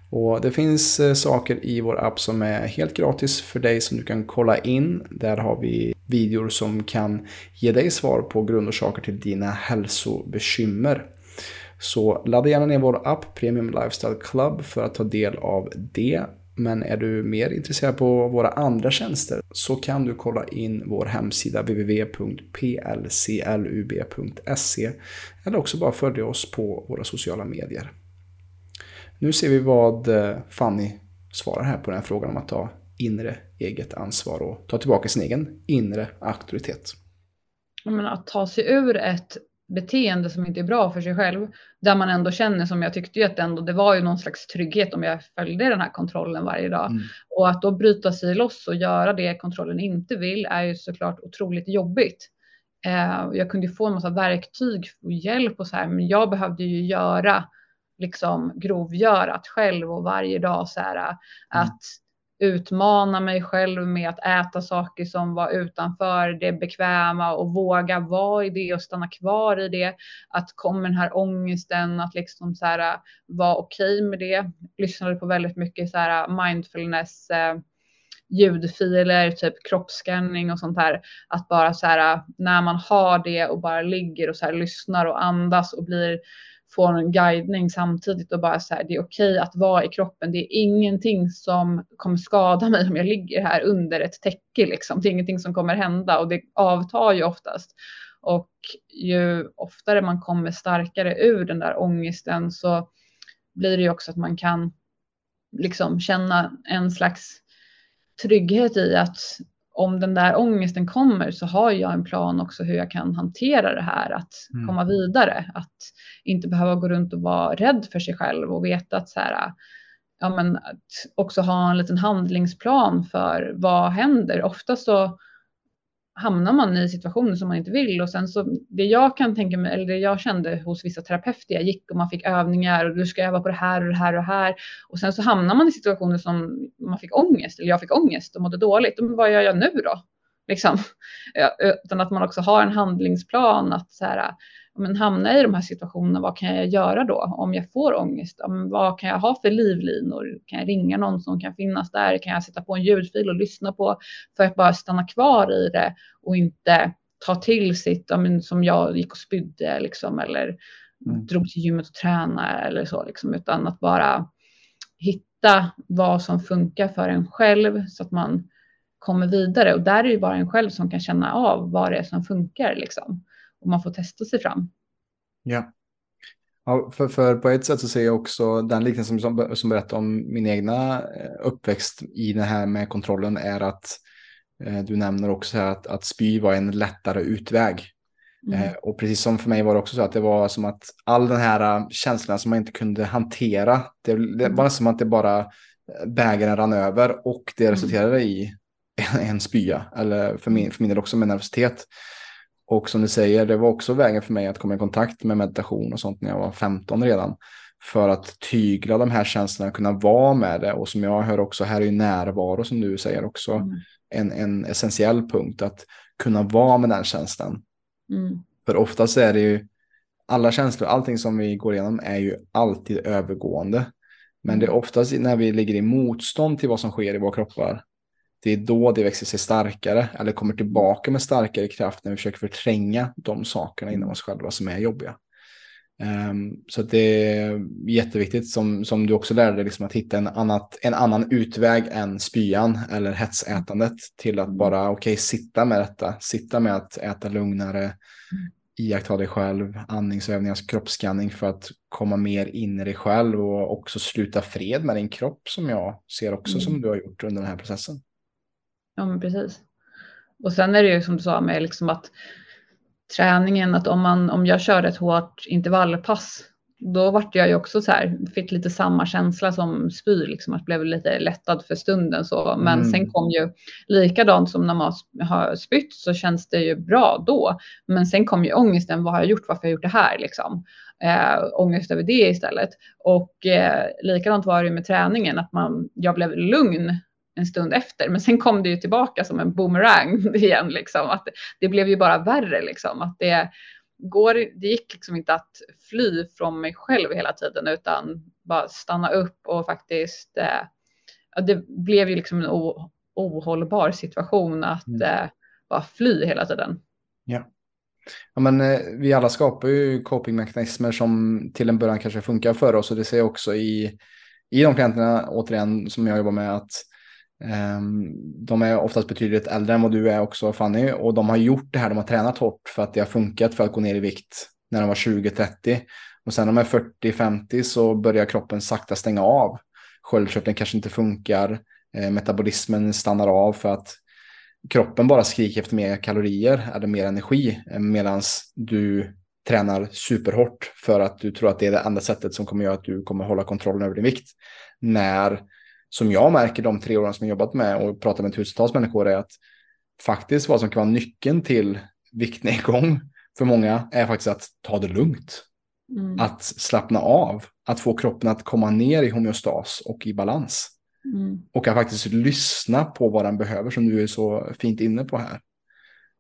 Och det finns eh, saker i vår app som är helt gratis för dig som du kan kolla in. Där har vi videor som kan ge dig svar på grundorsaker till dina hälsobekymmer. Så ladda gärna ner vår app Premium Lifestyle Club för att ta del av det. Men är du mer intresserad på våra andra tjänster så kan du kolla in vår hemsida www.plclub.se eller också bara följa oss på våra sociala medier. Nu ser vi vad eh, Fanny svarar här på den här frågan om att ta inre eget ansvar och ta tillbaka sin egen inre auktoritet. Men att ta sig ur ett beteende som inte är bra för sig själv, där man ändå känner som jag tyckte ju att ändå det var ju någon slags trygghet om jag följde den här kontrollen varje dag. Mm. Och att då bryta sig loss och göra det kontrollen inte vill är ju såklart otroligt jobbigt. Eh, jag kunde ju få en massa verktyg och hjälp och så här, men jag behövde ju göra liksom grovgörat själv och varje dag så här mm. att utmana mig själv med att äta saker som var utanför det bekväma och våga vara i det och stanna kvar i det. Att kommer den här ångesten att liksom så här vara okej okay med det. Lyssnade på väldigt mycket så här mindfulness eh, ljudfiler, typ kroppsskanning och sånt här. Att bara så här när man har det och bara ligger och så här lyssnar och andas och blir får en guidning samtidigt och bara så här, det är okej att vara i kroppen. Det är ingenting som kommer skada mig om jag ligger här under ett täcke liksom. Det är ingenting som kommer hända och det avtar ju oftast. Och ju oftare man kommer starkare ur den där ångesten så blir det ju också att man kan liksom känna en slags trygghet i att om den där ångesten kommer så har jag en plan också hur jag kan hantera det här, att mm. komma vidare, att inte behöva gå runt och vara rädd för sig själv och veta att så här, ja men att också ha en liten handlingsplan för vad händer. Ofta så hamnar man i situationer som man inte vill och sen så det jag kan tänka mig eller det jag kände hos vissa terapeuter jag gick och man fick övningar och du ska öva på det här och det här och det här och sen så hamnar man i situationer som man fick ångest eller jag fick ångest och mådde dåligt. Och vad gör jag nu då? Liksom. *laughs* Utan att man också har en handlingsplan att så här, men hamna i de här situationerna, vad kan jag göra då om jag får ångest? Vad kan jag ha för livlinor? Kan jag ringa någon som kan finnas där? Kan jag sätta på en ljudfil och lyssna på för att bara stanna kvar i det och inte ta till sitt, som jag gick och spydde liksom, eller mm. drog till gymmet och träna eller så, liksom, utan att bara hitta vad som funkar för en själv så att man kommer vidare. Och där är det bara en själv som kan känna av vad det är som funkar. Liksom och man får testa sig fram. Ja. ja för, för på ett sätt så ser jag också den liknelsen som, som berättar om min egna eh, uppväxt i det här med kontrollen är att eh, du nämner också att, att spy var en lättare utväg. Mm. Eh, och precis som för mig var det också så att det var som att all den här eh, känslan som man inte kunde hantera, det, det var som att det bara eh, bägaren rann över och det mm. resulterade i en, en spya, eller för min, för min del också med nervositet. Och som du säger, det var också vägen för mig att komma i kontakt med meditation och sånt när jag var 15 redan. För att tygla de här känslorna, kunna vara med det. Och som jag hör också, här är ju närvaro som du säger också mm. en, en essentiell punkt. Att kunna vara med den känslan. Mm. För oftast är det ju, alla känslor, allting som vi går igenom är ju alltid övergående. Men det är mm. oftast när vi ligger i motstånd till vad som sker i våra kroppar det är då det växer sig starkare eller kommer tillbaka med starkare kraft när vi försöker förtränga de sakerna inom oss själva som är jobbiga. Um, så det är jätteviktigt som, som du också lärde dig liksom att hitta en, annat, en annan utväg än spyan eller hetsätandet till att bara okej okay, sitta med detta, sitta med att äta lugnare, iaktta dig själv, andningsövningar, kroppsskanning för att komma mer in i dig själv och också sluta fred med din kropp som jag ser också mm. som du har gjort under den här processen. Ja, men precis. Och sen är det ju som du sa med liksom att träningen, att om, man, om jag kör ett hårt intervallpass, då vart jag ju också så här, fick lite samma känsla som spy, liksom att blev lite lättad för stunden så. Men mm. sen kom ju likadant som när man har spytt så känns det ju bra då. Men sen kom ju ångesten, vad har jag gjort, varför har jag gjort det här liksom? Äh, ångest över det istället. Och eh, likadant var det med träningen, att man, jag blev lugn en stund efter. Men sen kom det ju tillbaka som en boomerang *laughs* igen. Liksom. Att det blev ju bara värre. Liksom. Att det, går, det gick liksom inte att fly från mig själv hela tiden utan bara stanna upp och faktiskt. Eh, det blev ju liksom en o, ohållbar situation att mm. eh, bara fly hela tiden. Ja. Ja, men, eh, vi alla skapar ju copingmekanismer som till en början kanske funkar för oss och det ser jag också i, i de klienterna återigen som jag jobbar med att Ehm, de är oftast betydligt äldre än vad du är också Fanny och de har gjort det här, de har tränat hårt för att det har funkat för att gå ner i vikt när de var 20-30 och sen när de är 40-50 så börjar kroppen sakta stänga av. Sköldkörteln kanske inte funkar, eh, metabolismen stannar av för att kroppen bara skriker efter mer kalorier eller mer energi eh, medan du tränar superhårt för att du tror att det är det enda sättet som kommer göra att du kommer hålla kontrollen över din vikt. När som jag märker de tre åren som jag jobbat med och pratat med tusentals människor är att faktiskt vad som kan vara nyckeln till viktnedgång för många är faktiskt att ta det lugnt. Mm. Att slappna av, att få kroppen att komma ner i homeostas och i balans. Mm. Och att faktiskt lyssna på vad den behöver som du är så fint inne på här.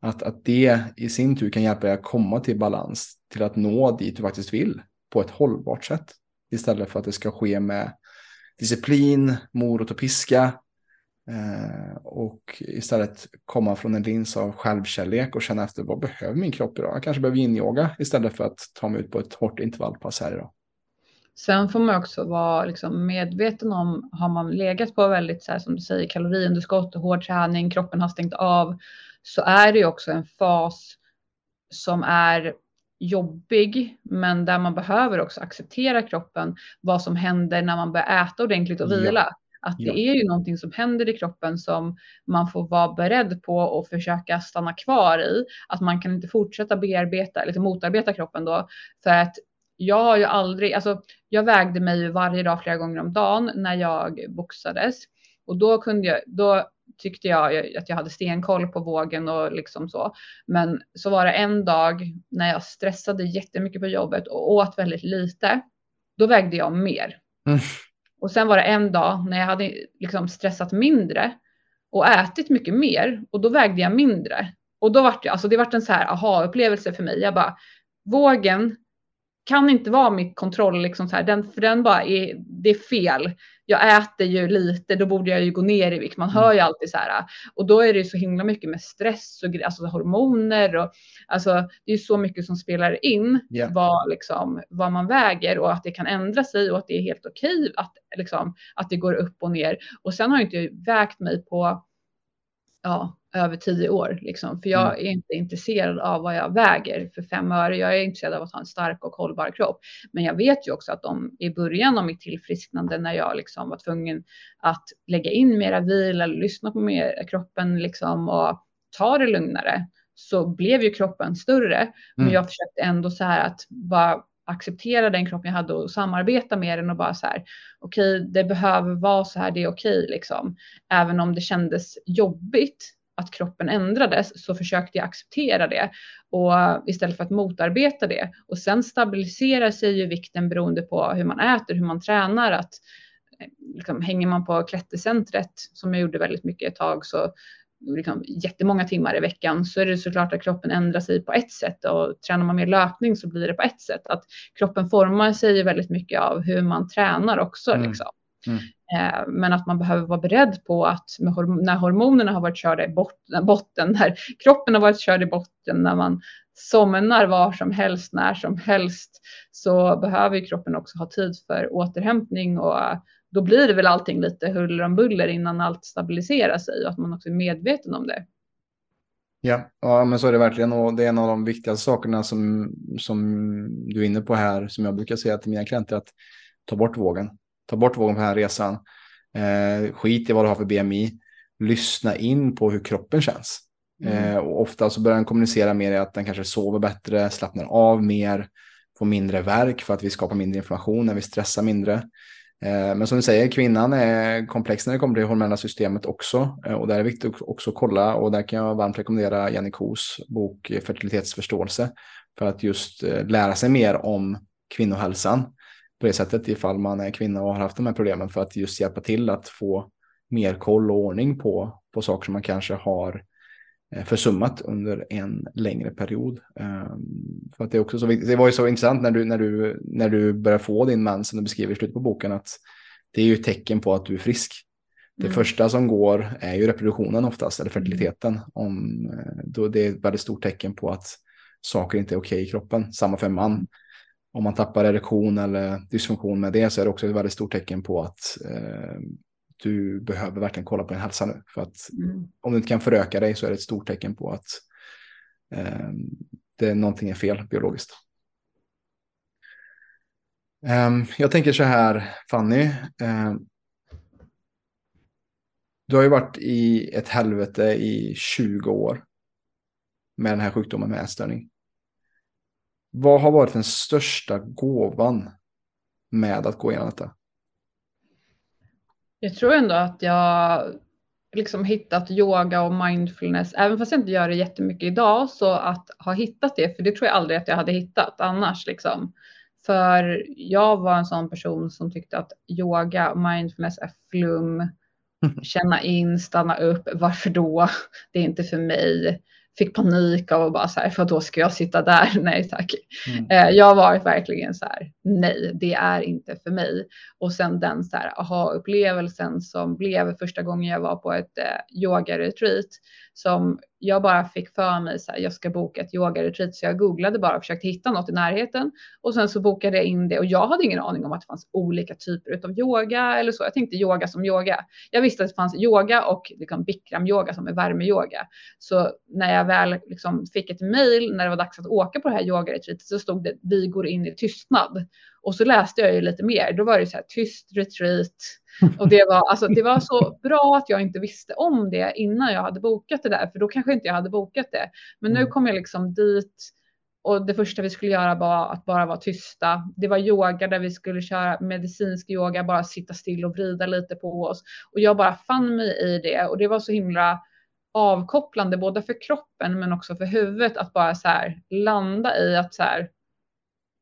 Att, att det i sin tur kan hjälpa dig att komma till balans, till att nå dit du faktiskt vill på ett hållbart sätt. Istället för att det ska ske med disciplin, morot och piska. Eh, och istället komma från en lins av självkärlek och känna efter vad behöver min kropp idag? Jag kanske behöver yin-yoga istället för att ta mig ut på ett hårt intervallpass här idag. Sen får man också vara liksom medveten om, har man legat på väldigt, så här, som du säger, kaloriunderskott och hård träning, kroppen har stängt av, så är det ju också en fas som är jobbig, men där man behöver också acceptera kroppen, vad som händer när man börjar äta ordentligt och vila. Ja. Att det ja. är ju någonting som händer i kroppen som man får vara beredd på och försöka stanna kvar i. Att man kan inte fortsätta bearbeta eller motarbeta kroppen då. För att jag har ju aldrig, alltså jag vägde mig varje dag flera gånger om dagen när jag boxades. Och då kunde jag, då tyckte jag att jag hade stenkoll på vågen och liksom så. Men så var det en dag när jag stressade jättemycket på jobbet och åt väldigt lite. Då vägde jag mer. Mm. Och sen var det en dag när jag hade liksom stressat mindre och ätit mycket mer och då vägde jag mindre. Och då vart det, alltså det vart en så här aha-upplevelse för mig. Jag bara, vågen kan inte vara mitt kontroll, liksom så här, den, för den bara är, det är fel. Jag äter ju lite, då borde jag ju gå ner i vikt. Man hör ju alltid så här. Och då är det ju så himla mycket med stress och alltså hormoner och alltså det är så mycket som spelar in yeah. vad, liksom, vad man väger och att det kan ändra sig och att det är helt okej att, liksom, att det går upp och ner. Och sen har jag inte vägt mig på ja, över tio år. Liksom. För jag mm. är inte intresserad av vad jag väger för fem öre. Jag är intresserad av att ha en stark och hållbar kropp. Men jag vet ju också att om i början av mitt tillfrisknande när jag liksom var tvungen att lägga in mera vila, lyssna på mer kroppen liksom, och ta det lugnare så blev ju kroppen större. Mm. Men jag försökte ändå så här att bara acceptera den kroppen jag hade och samarbeta med den och bara så här okej, okay, det behöver vara så här, det är okej okay, liksom. Även om det kändes jobbigt att kroppen ändrades så försökte jag acceptera det och eh, istället för att motarbeta det. Och sen stabiliserar sig ju vikten beroende på hur man äter, hur man tränar. Att, eh, liksom, hänger man på klättercentret som jag gjorde väldigt mycket ett tag så liksom, jättemånga timmar i veckan så är det såklart att kroppen ändrar sig på ett sätt och tränar man mer löpning så blir det på ett sätt. Att kroppen formar sig väldigt mycket av hur man tränar också. Mm. Liksom. Mm. Eh, men att man behöver vara beredd på att när hormonerna har varit körda i botten, *laughs* när kroppen har varit körd i botten, när man somnar var som helst, när som helst, så behöver kroppen också ha tid för återhämtning och då blir det väl allting lite huller om buller innan allt stabiliserar sig och att man också är medveten om det. Ja, ja, men så är det verkligen och det är en av de viktigaste sakerna som, som du är inne på här som jag brukar säga till mina klienter att ta bort vågen ta bort vågen på den här resan. Eh, skit i vad du har för BMI. Lyssna in på hur kroppen känns. Mm. Eh, och ofta så börjar den kommunicera mer i att den kanske sover bättre, slappnar av mer, får mindre verk för att vi skapar mindre information när vi stressar mindre. Eh, men som du säger, kvinnan är komplex när det kommer till det hormonella systemet också. Eh, och där är det viktigt också att kolla och där kan jag varmt rekommendera Jenny Kos bok eh, Fertilitetsförståelse. För att just lära sig mer om kvinnohälsan på det sättet ifall man är kvinna och har haft de här problemen för att just hjälpa till att få mer koll och ordning på, på saker som man kanske har eh, försummat under en längre period. Um, för att det, är också så viktigt. det var ju så intressant när du, när du, när du börjar få din man som du beskriver i slutet på boken att det är ju tecken på att du är frisk. Det mm. första som går är ju reproduktionen oftast, eller fertiliteten. Om, eh, då det är ett väldigt stort tecken på att saker inte är okej i kroppen. Samma för en man om man tappar erektion eller dysfunktion med det så är det också ett väldigt stort tecken på att eh, du behöver verkligen kolla på din hälsa nu. För att mm. om du inte kan föröka dig så är det ett stort tecken på att eh, det, någonting är fel biologiskt. Um, jag tänker så här, Fanny. Um, du har ju varit i ett helvete i 20 år med den här sjukdomen med ätstörning. Vad har varit den största gåvan med att gå igenom detta? Jag tror ändå att jag liksom hittat yoga och mindfulness, även fast jag inte gör det jättemycket idag, så att ha hittat det, för det tror jag aldrig att jag hade hittat annars liksom. För jag var en sån person som tyckte att yoga och mindfulness är flum, *laughs* känna in, stanna upp, varför då? *laughs* Det är inte för mig fick panik av att bara så här, för då ska jag sitta där? *laughs* Nej tack. Mm. Eh, jag har varit verkligen så här, nej, det är inte för mig. Och sen den så här aha-upplevelsen som blev första gången jag var på ett eh, yoga-retreat som jag bara fick för mig så här, jag ska boka ett yogaretreat, så jag googlade bara och försökte hitta något i närheten och sen så bokade jag in det och jag hade ingen aning om att det fanns olika typer av yoga eller så. Jag tänkte yoga som yoga. Jag visste att det fanns yoga och liksom bikram yoga som är värmeyoga. Så när jag väl liksom fick ett mejl när det var dags att åka på det här yogaretreatet, så stod det vi går in i tystnad och så läste jag ju lite mer. Då var det så här tyst retreat och det var, alltså, det var så *laughs* bra att jag inte visste om det innan jag hade bokat det där, för då kanske inte jag hade bokat det. Men nu mm. kom jag liksom dit och det första vi skulle göra var att bara vara tysta. Det var yoga där vi skulle köra medicinsk yoga, bara sitta still och vrida lite på oss. Och jag bara fann mig i det och det var så himla avkopplande både för kroppen men också för huvudet att bara så här landa i att så här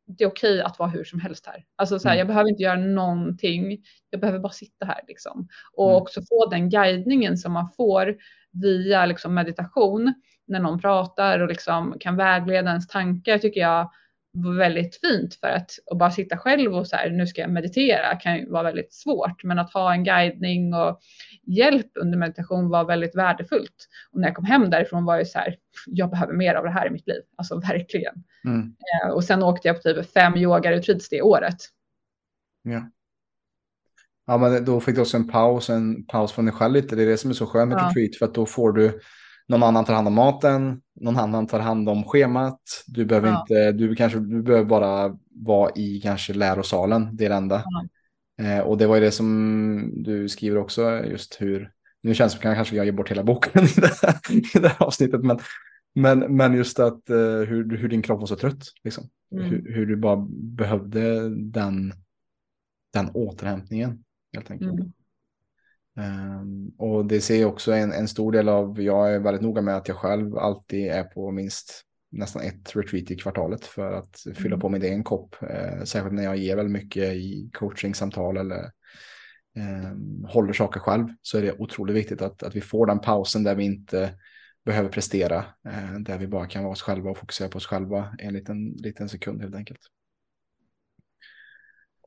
det är okej att vara hur som helst här. Alltså så här, mm. jag behöver inte göra någonting. Jag behöver bara sitta här liksom. Och mm. också få den guidningen som man får via liksom meditation när någon pratar och liksom kan vägleda ens tankar tycker jag var väldigt fint för att och bara sitta själv och så här, nu ska jag meditera kan ju vara väldigt svårt, men att ha en guidning och hjälp under meditation var väldigt värdefullt. Och när jag kom hem därifrån var jag så här, jag behöver mer av det här i mitt liv, alltså *laughs* verkligen. Mm. Eh, och sen åkte jag på typ fem yogaretreats det året. Ja. Ja, men då fick du också en paus, en paus från dig själv lite. Det är det som är så skönt med ja. retreat, för att då får du någon annan tar hand om maten, någon annan tar hand om schemat. Du behöver ja. inte, du kanske, du behöver bara vara i kanske lärosalen, det är det enda. Ja. Eh, och det var ju det som du skriver också, just hur, nu känns det som kanske jag ger bort hela boken *laughs* i det här, i det här avsnittet, men, men, men just att eh, hur, hur din kropp var så trött, liksom. Mm. Hur, hur, du bara behövde den, den återhämtningen, helt enkelt. Mm. Um, och det ser jag också en, en stor del av, jag är väldigt noga med att jag själv alltid är på minst nästan ett retreat i kvartalet för att fylla mm. på med det en kopp. Eh, särskilt när jag ger väldigt mycket i coachingsamtal eller eh, håller saker själv så är det otroligt viktigt att, att vi får den pausen där vi inte behöver prestera, eh, där vi bara kan vara oss själva och fokusera på oss själva en liten, liten sekund helt enkelt.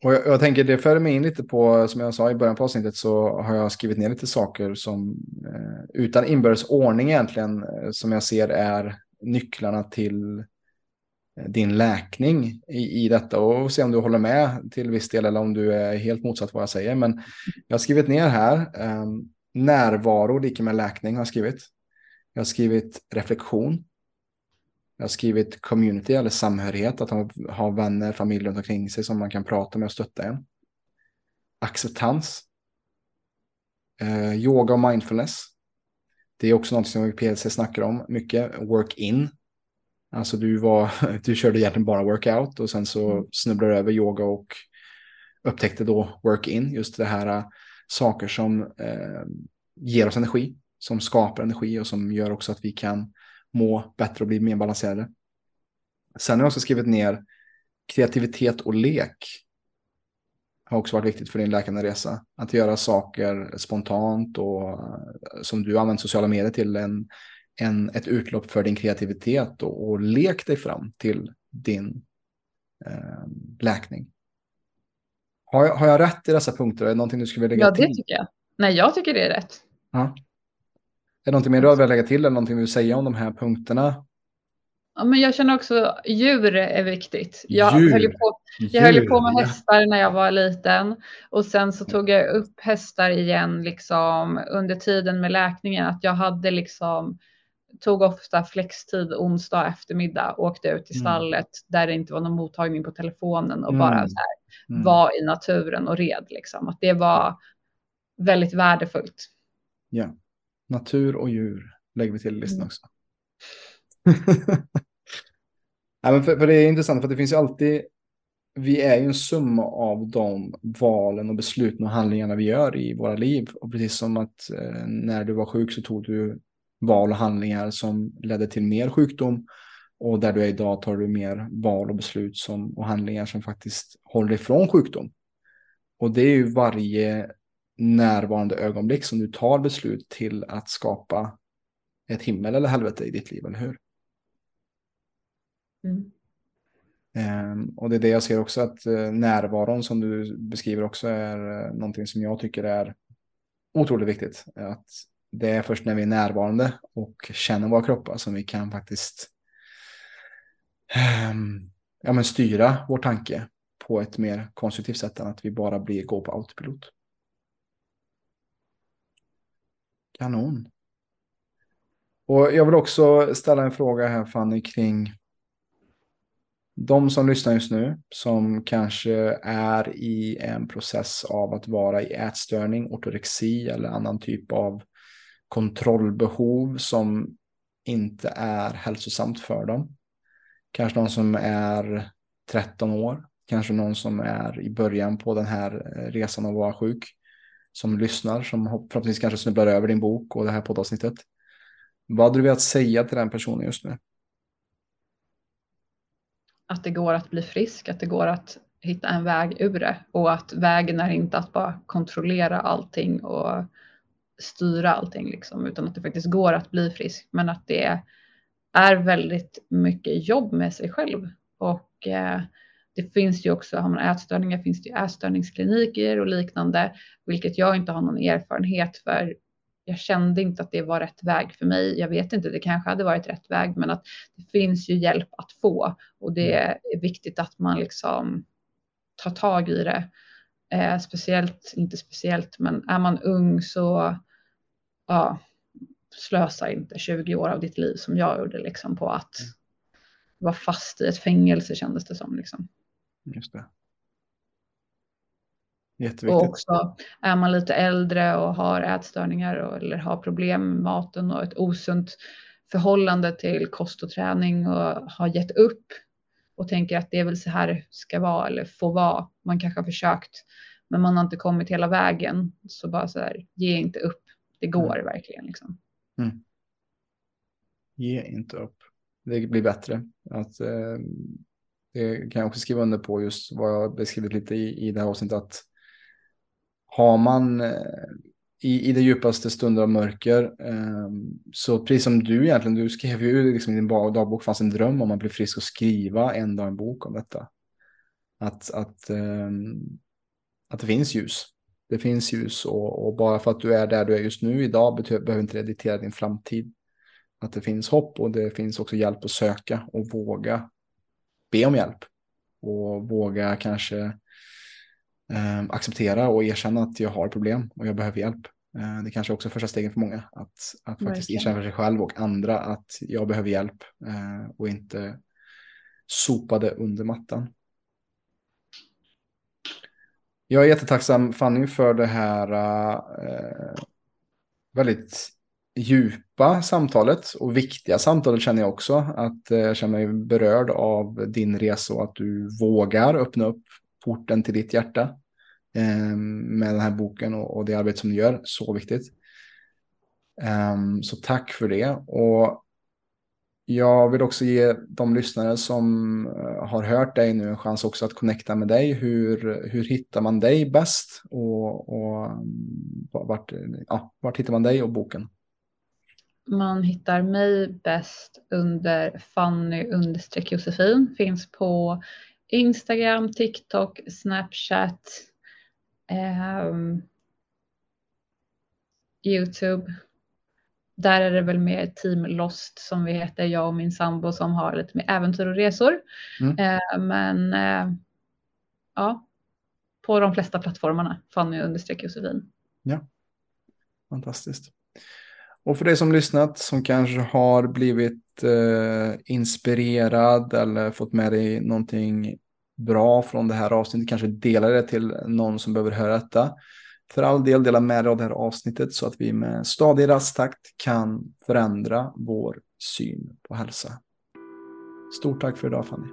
Och jag, jag, tänker det för mig in lite på, som jag sa i början på avsnittet så har jag skrivit ner lite saker som eh, utan inbördes ordning egentligen eh, som jag ser är nycklarna till eh, din läkning i, i detta och se om du håller med till viss del eller om du är helt motsatt vad jag säger. Men jag har skrivit ner här, eh, närvaro lika med läkning har jag skrivit. Jag har skrivit reflektion. Jag har skrivit community eller samhörighet, att ha, ha vänner, familj runt omkring sig som man kan prata med och stötta en. Acceptans. Eh, yoga och mindfulness. Det är också något som PLC snackar om mycket. Work in. Alltså du, var, *laughs* du körde egentligen bara workout och sen så mm. snubblade över yoga och upptäckte då work in. Just det här uh, saker som uh, ger oss energi, som skapar energi och som gör också att vi kan må bättre och bli mer balanserade. Sen har jag också skrivit ner kreativitet och lek. Har också varit viktigt för din läkande resa. Att göra saker spontant och eh, som du använder sociala medier till en, en, ett utlopp för din kreativitet och, och lek dig fram till din eh, läkning. Har jag, har jag rätt i dessa punkter? Är det någonting du skulle vilja lägga till? Ja, det tycker jag. Nej, jag tycker det är rätt. Ja. Är det någonting mer du vill lägga till eller någonting du vill säga om de här punkterna? Ja, men jag känner också djur är viktigt. Jag, djur. höll, på, jag höll på med hästar när jag var liten och sen så tog jag upp hästar igen liksom under tiden med läkningen. Att jag hade liksom tog ofta flextid onsdag eftermiddag, åkte ut till mm. stallet mm. där det inte var någon mottagning på telefonen och mm. bara så här, mm. var i naturen och red liksom. Att det var väldigt värdefullt. Ja. Natur och djur lägger vi till i listan mm. också. *laughs* ja, men för, för, det är intressant för det finns ju alltid, vi är ju en summa av de valen och besluten och handlingarna vi gör i våra liv. Och precis som att eh, när du var sjuk så tog du val och handlingar som ledde till mer sjukdom. Och där du är idag tar du mer val och beslut som, och handlingar som faktiskt håller ifrån sjukdom. Och det är ju varje närvarande ögonblick som du tar beslut till att skapa ett himmel eller helvete i ditt liv, eller hur? Mm. Um, och det är det jag ser också att uh, närvaron som du beskriver också är uh, någonting som jag tycker är otroligt viktigt. Att det är först när vi är närvarande och känner våra kroppar som vi kan faktiskt um, ja, men styra vår tanke på ett mer konstruktivt sätt än att vi bara blir gå på autopilot. Kanon. Och jag vill också ställa en fråga här Fanny kring de som lyssnar just nu som kanske är i en process av att vara i ätstörning, ortorexi eller annan typ av kontrollbehov som inte är hälsosamt för dem. Kanske någon som är 13 år. Kanske någon som är i början på den här eh, resan att vara sjuk. Som lyssnar, som förhoppningsvis kanske snubblar över din bok och det här poddavsnittet. Vad hade du velat säga till den personen just nu? Att det går att bli frisk, att det går att hitta en väg ur det och att vägen är inte att bara kontrollera allting och styra allting liksom, utan att det faktiskt går att bli frisk, men att det är väldigt mycket jobb med sig själv och eh, det finns ju också, har man ätstörningar finns det ju ätstörningskliniker och liknande, vilket jag inte har någon erfarenhet för. Jag kände inte att det var rätt väg för mig. Jag vet inte, det kanske hade varit rätt väg, men att det finns ju hjälp att få och det mm. är viktigt att man liksom tar tag i det. Eh, speciellt, inte speciellt, men är man ung så ja, slösa inte 20 år av ditt liv som jag gjorde liksom på att mm. vara fast i ett fängelse kändes det som. Liksom. Just det. Jätteviktigt. Och också är man lite äldre och har ätstörningar och, eller har problem med maten och ett osunt förhållande till kost och träning och har gett upp och tänker att det är väl så här det ska vara eller få vara. Man kanske har försökt, men man har inte kommit hela vägen. Så bara så här, ge inte upp. Det går mm. verkligen liksom. Mm. Ge inte upp. Det blir bättre. Att, eh, det kan jag också skriva under på just vad jag beskrivit lite i, i det här avsnittet. Att har man eh, i, i det djupaste stunder av mörker. Eh, så precis som du egentligen, du skrev ju liksom i din dagbok fanns en dröm om att bli frisk och skriva en dag en bok om detta. Att, att, eh, att det finns ljus. Det finns ljus och, och, bara för att du är där du är just nu idag behöver inte det diktera din framtid. Att det finns hopp och det finns också hjälp att söka och våga be om hjälp. Och våga kanske eh, acceptera och erkänna att jag har problem och jag behöver hjälp. Eh, det kanske också är första stegen för många. Att, att faktiskt erkänna för sig själv och andra att jag behöver hjälp eh, och inte sopa det under mattan. Jag är jättetacksam Fanny för det här eh, väldigt djupa samtalet och viktiga samtalet känner jag också. Att eh, jag känner mig berörd av din resa och att du vågar öppna upp porten till ditt hjärta ehm, med den här boken och, det arbete som du gör. Så viktigt. Ehm, så tack för det. Och jag vill också ge de lyssnare som eh, har hört dig nu en chans också att connecta med dig. Hur, hur hittar man dig bäst? Och, och mm, vart, ja, vart hittar man dig och boken? Man hittar mig bäst under Fanny understreck Josefin. Finns på Instagram, TikTok, Snapchat, eh, Youtube. Där är det väl mer Team Lost som vi heter, jag och min sambo som har lite mer äventyr och resor. Mm. Eh, men eh, ja, på de flesta plattformarna, Fanny understreck Josefin. Ja, fantastiskt. Och för dig som lyssnat som kanske har blivit eh, inspirerad eller fått med dig någonting bra från det här avsnittet, kanske dela det till någon som behöver höra detta. För all del dela med dig av det här avsnittet så att vi med stadig rasttakt kan förändra vår syn på hälsa. Stort tack för idag Fanny.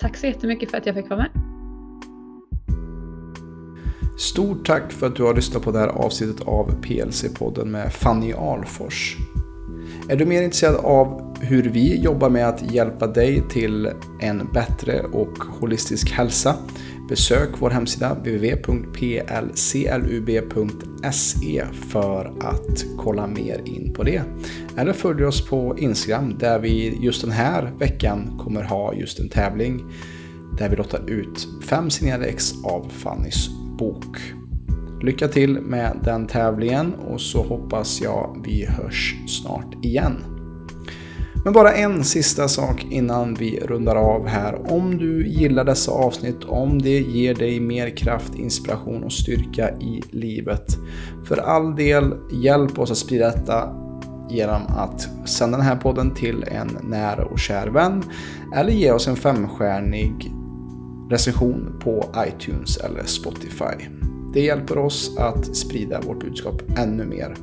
Tack så jättemycket för att jag fick vara med. Stort tack för att du har lyssnat på det här avsnittet av PLC-podden med Fanny Alfors. Är du mer intresserad av hur vi jobbar med att hjälpa dig till en bättre och holistisk hälsa? Besök vår hemsida www.plclub.se för att kolla mer in på det. Eller följ oss på Instagram där vi just den här veckan kommer ha just en tävling där vi lottar ut fem signerade ex av Fannys bok. Lycka till med den tävlingen och så hoppas jag vi hörs snart igen. Men bara en sista sak innan vi rundar av här. Om du gillar dessa avsnitt, om det ger dig mer kraft, inspiration och styrka i livet. För all del, hjälp oss att sprida detta genom att sända den här podden till en nära och kär vän. Eller ge oss en femstjärnig recension på iTunes eller Spotify. Det hjälper oss att sprida vårt budskap ännu mer.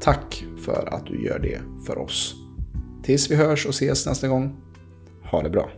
Tack för att du gör det för oss. Tills vi hörs och ses nästa gång. Ha det bra.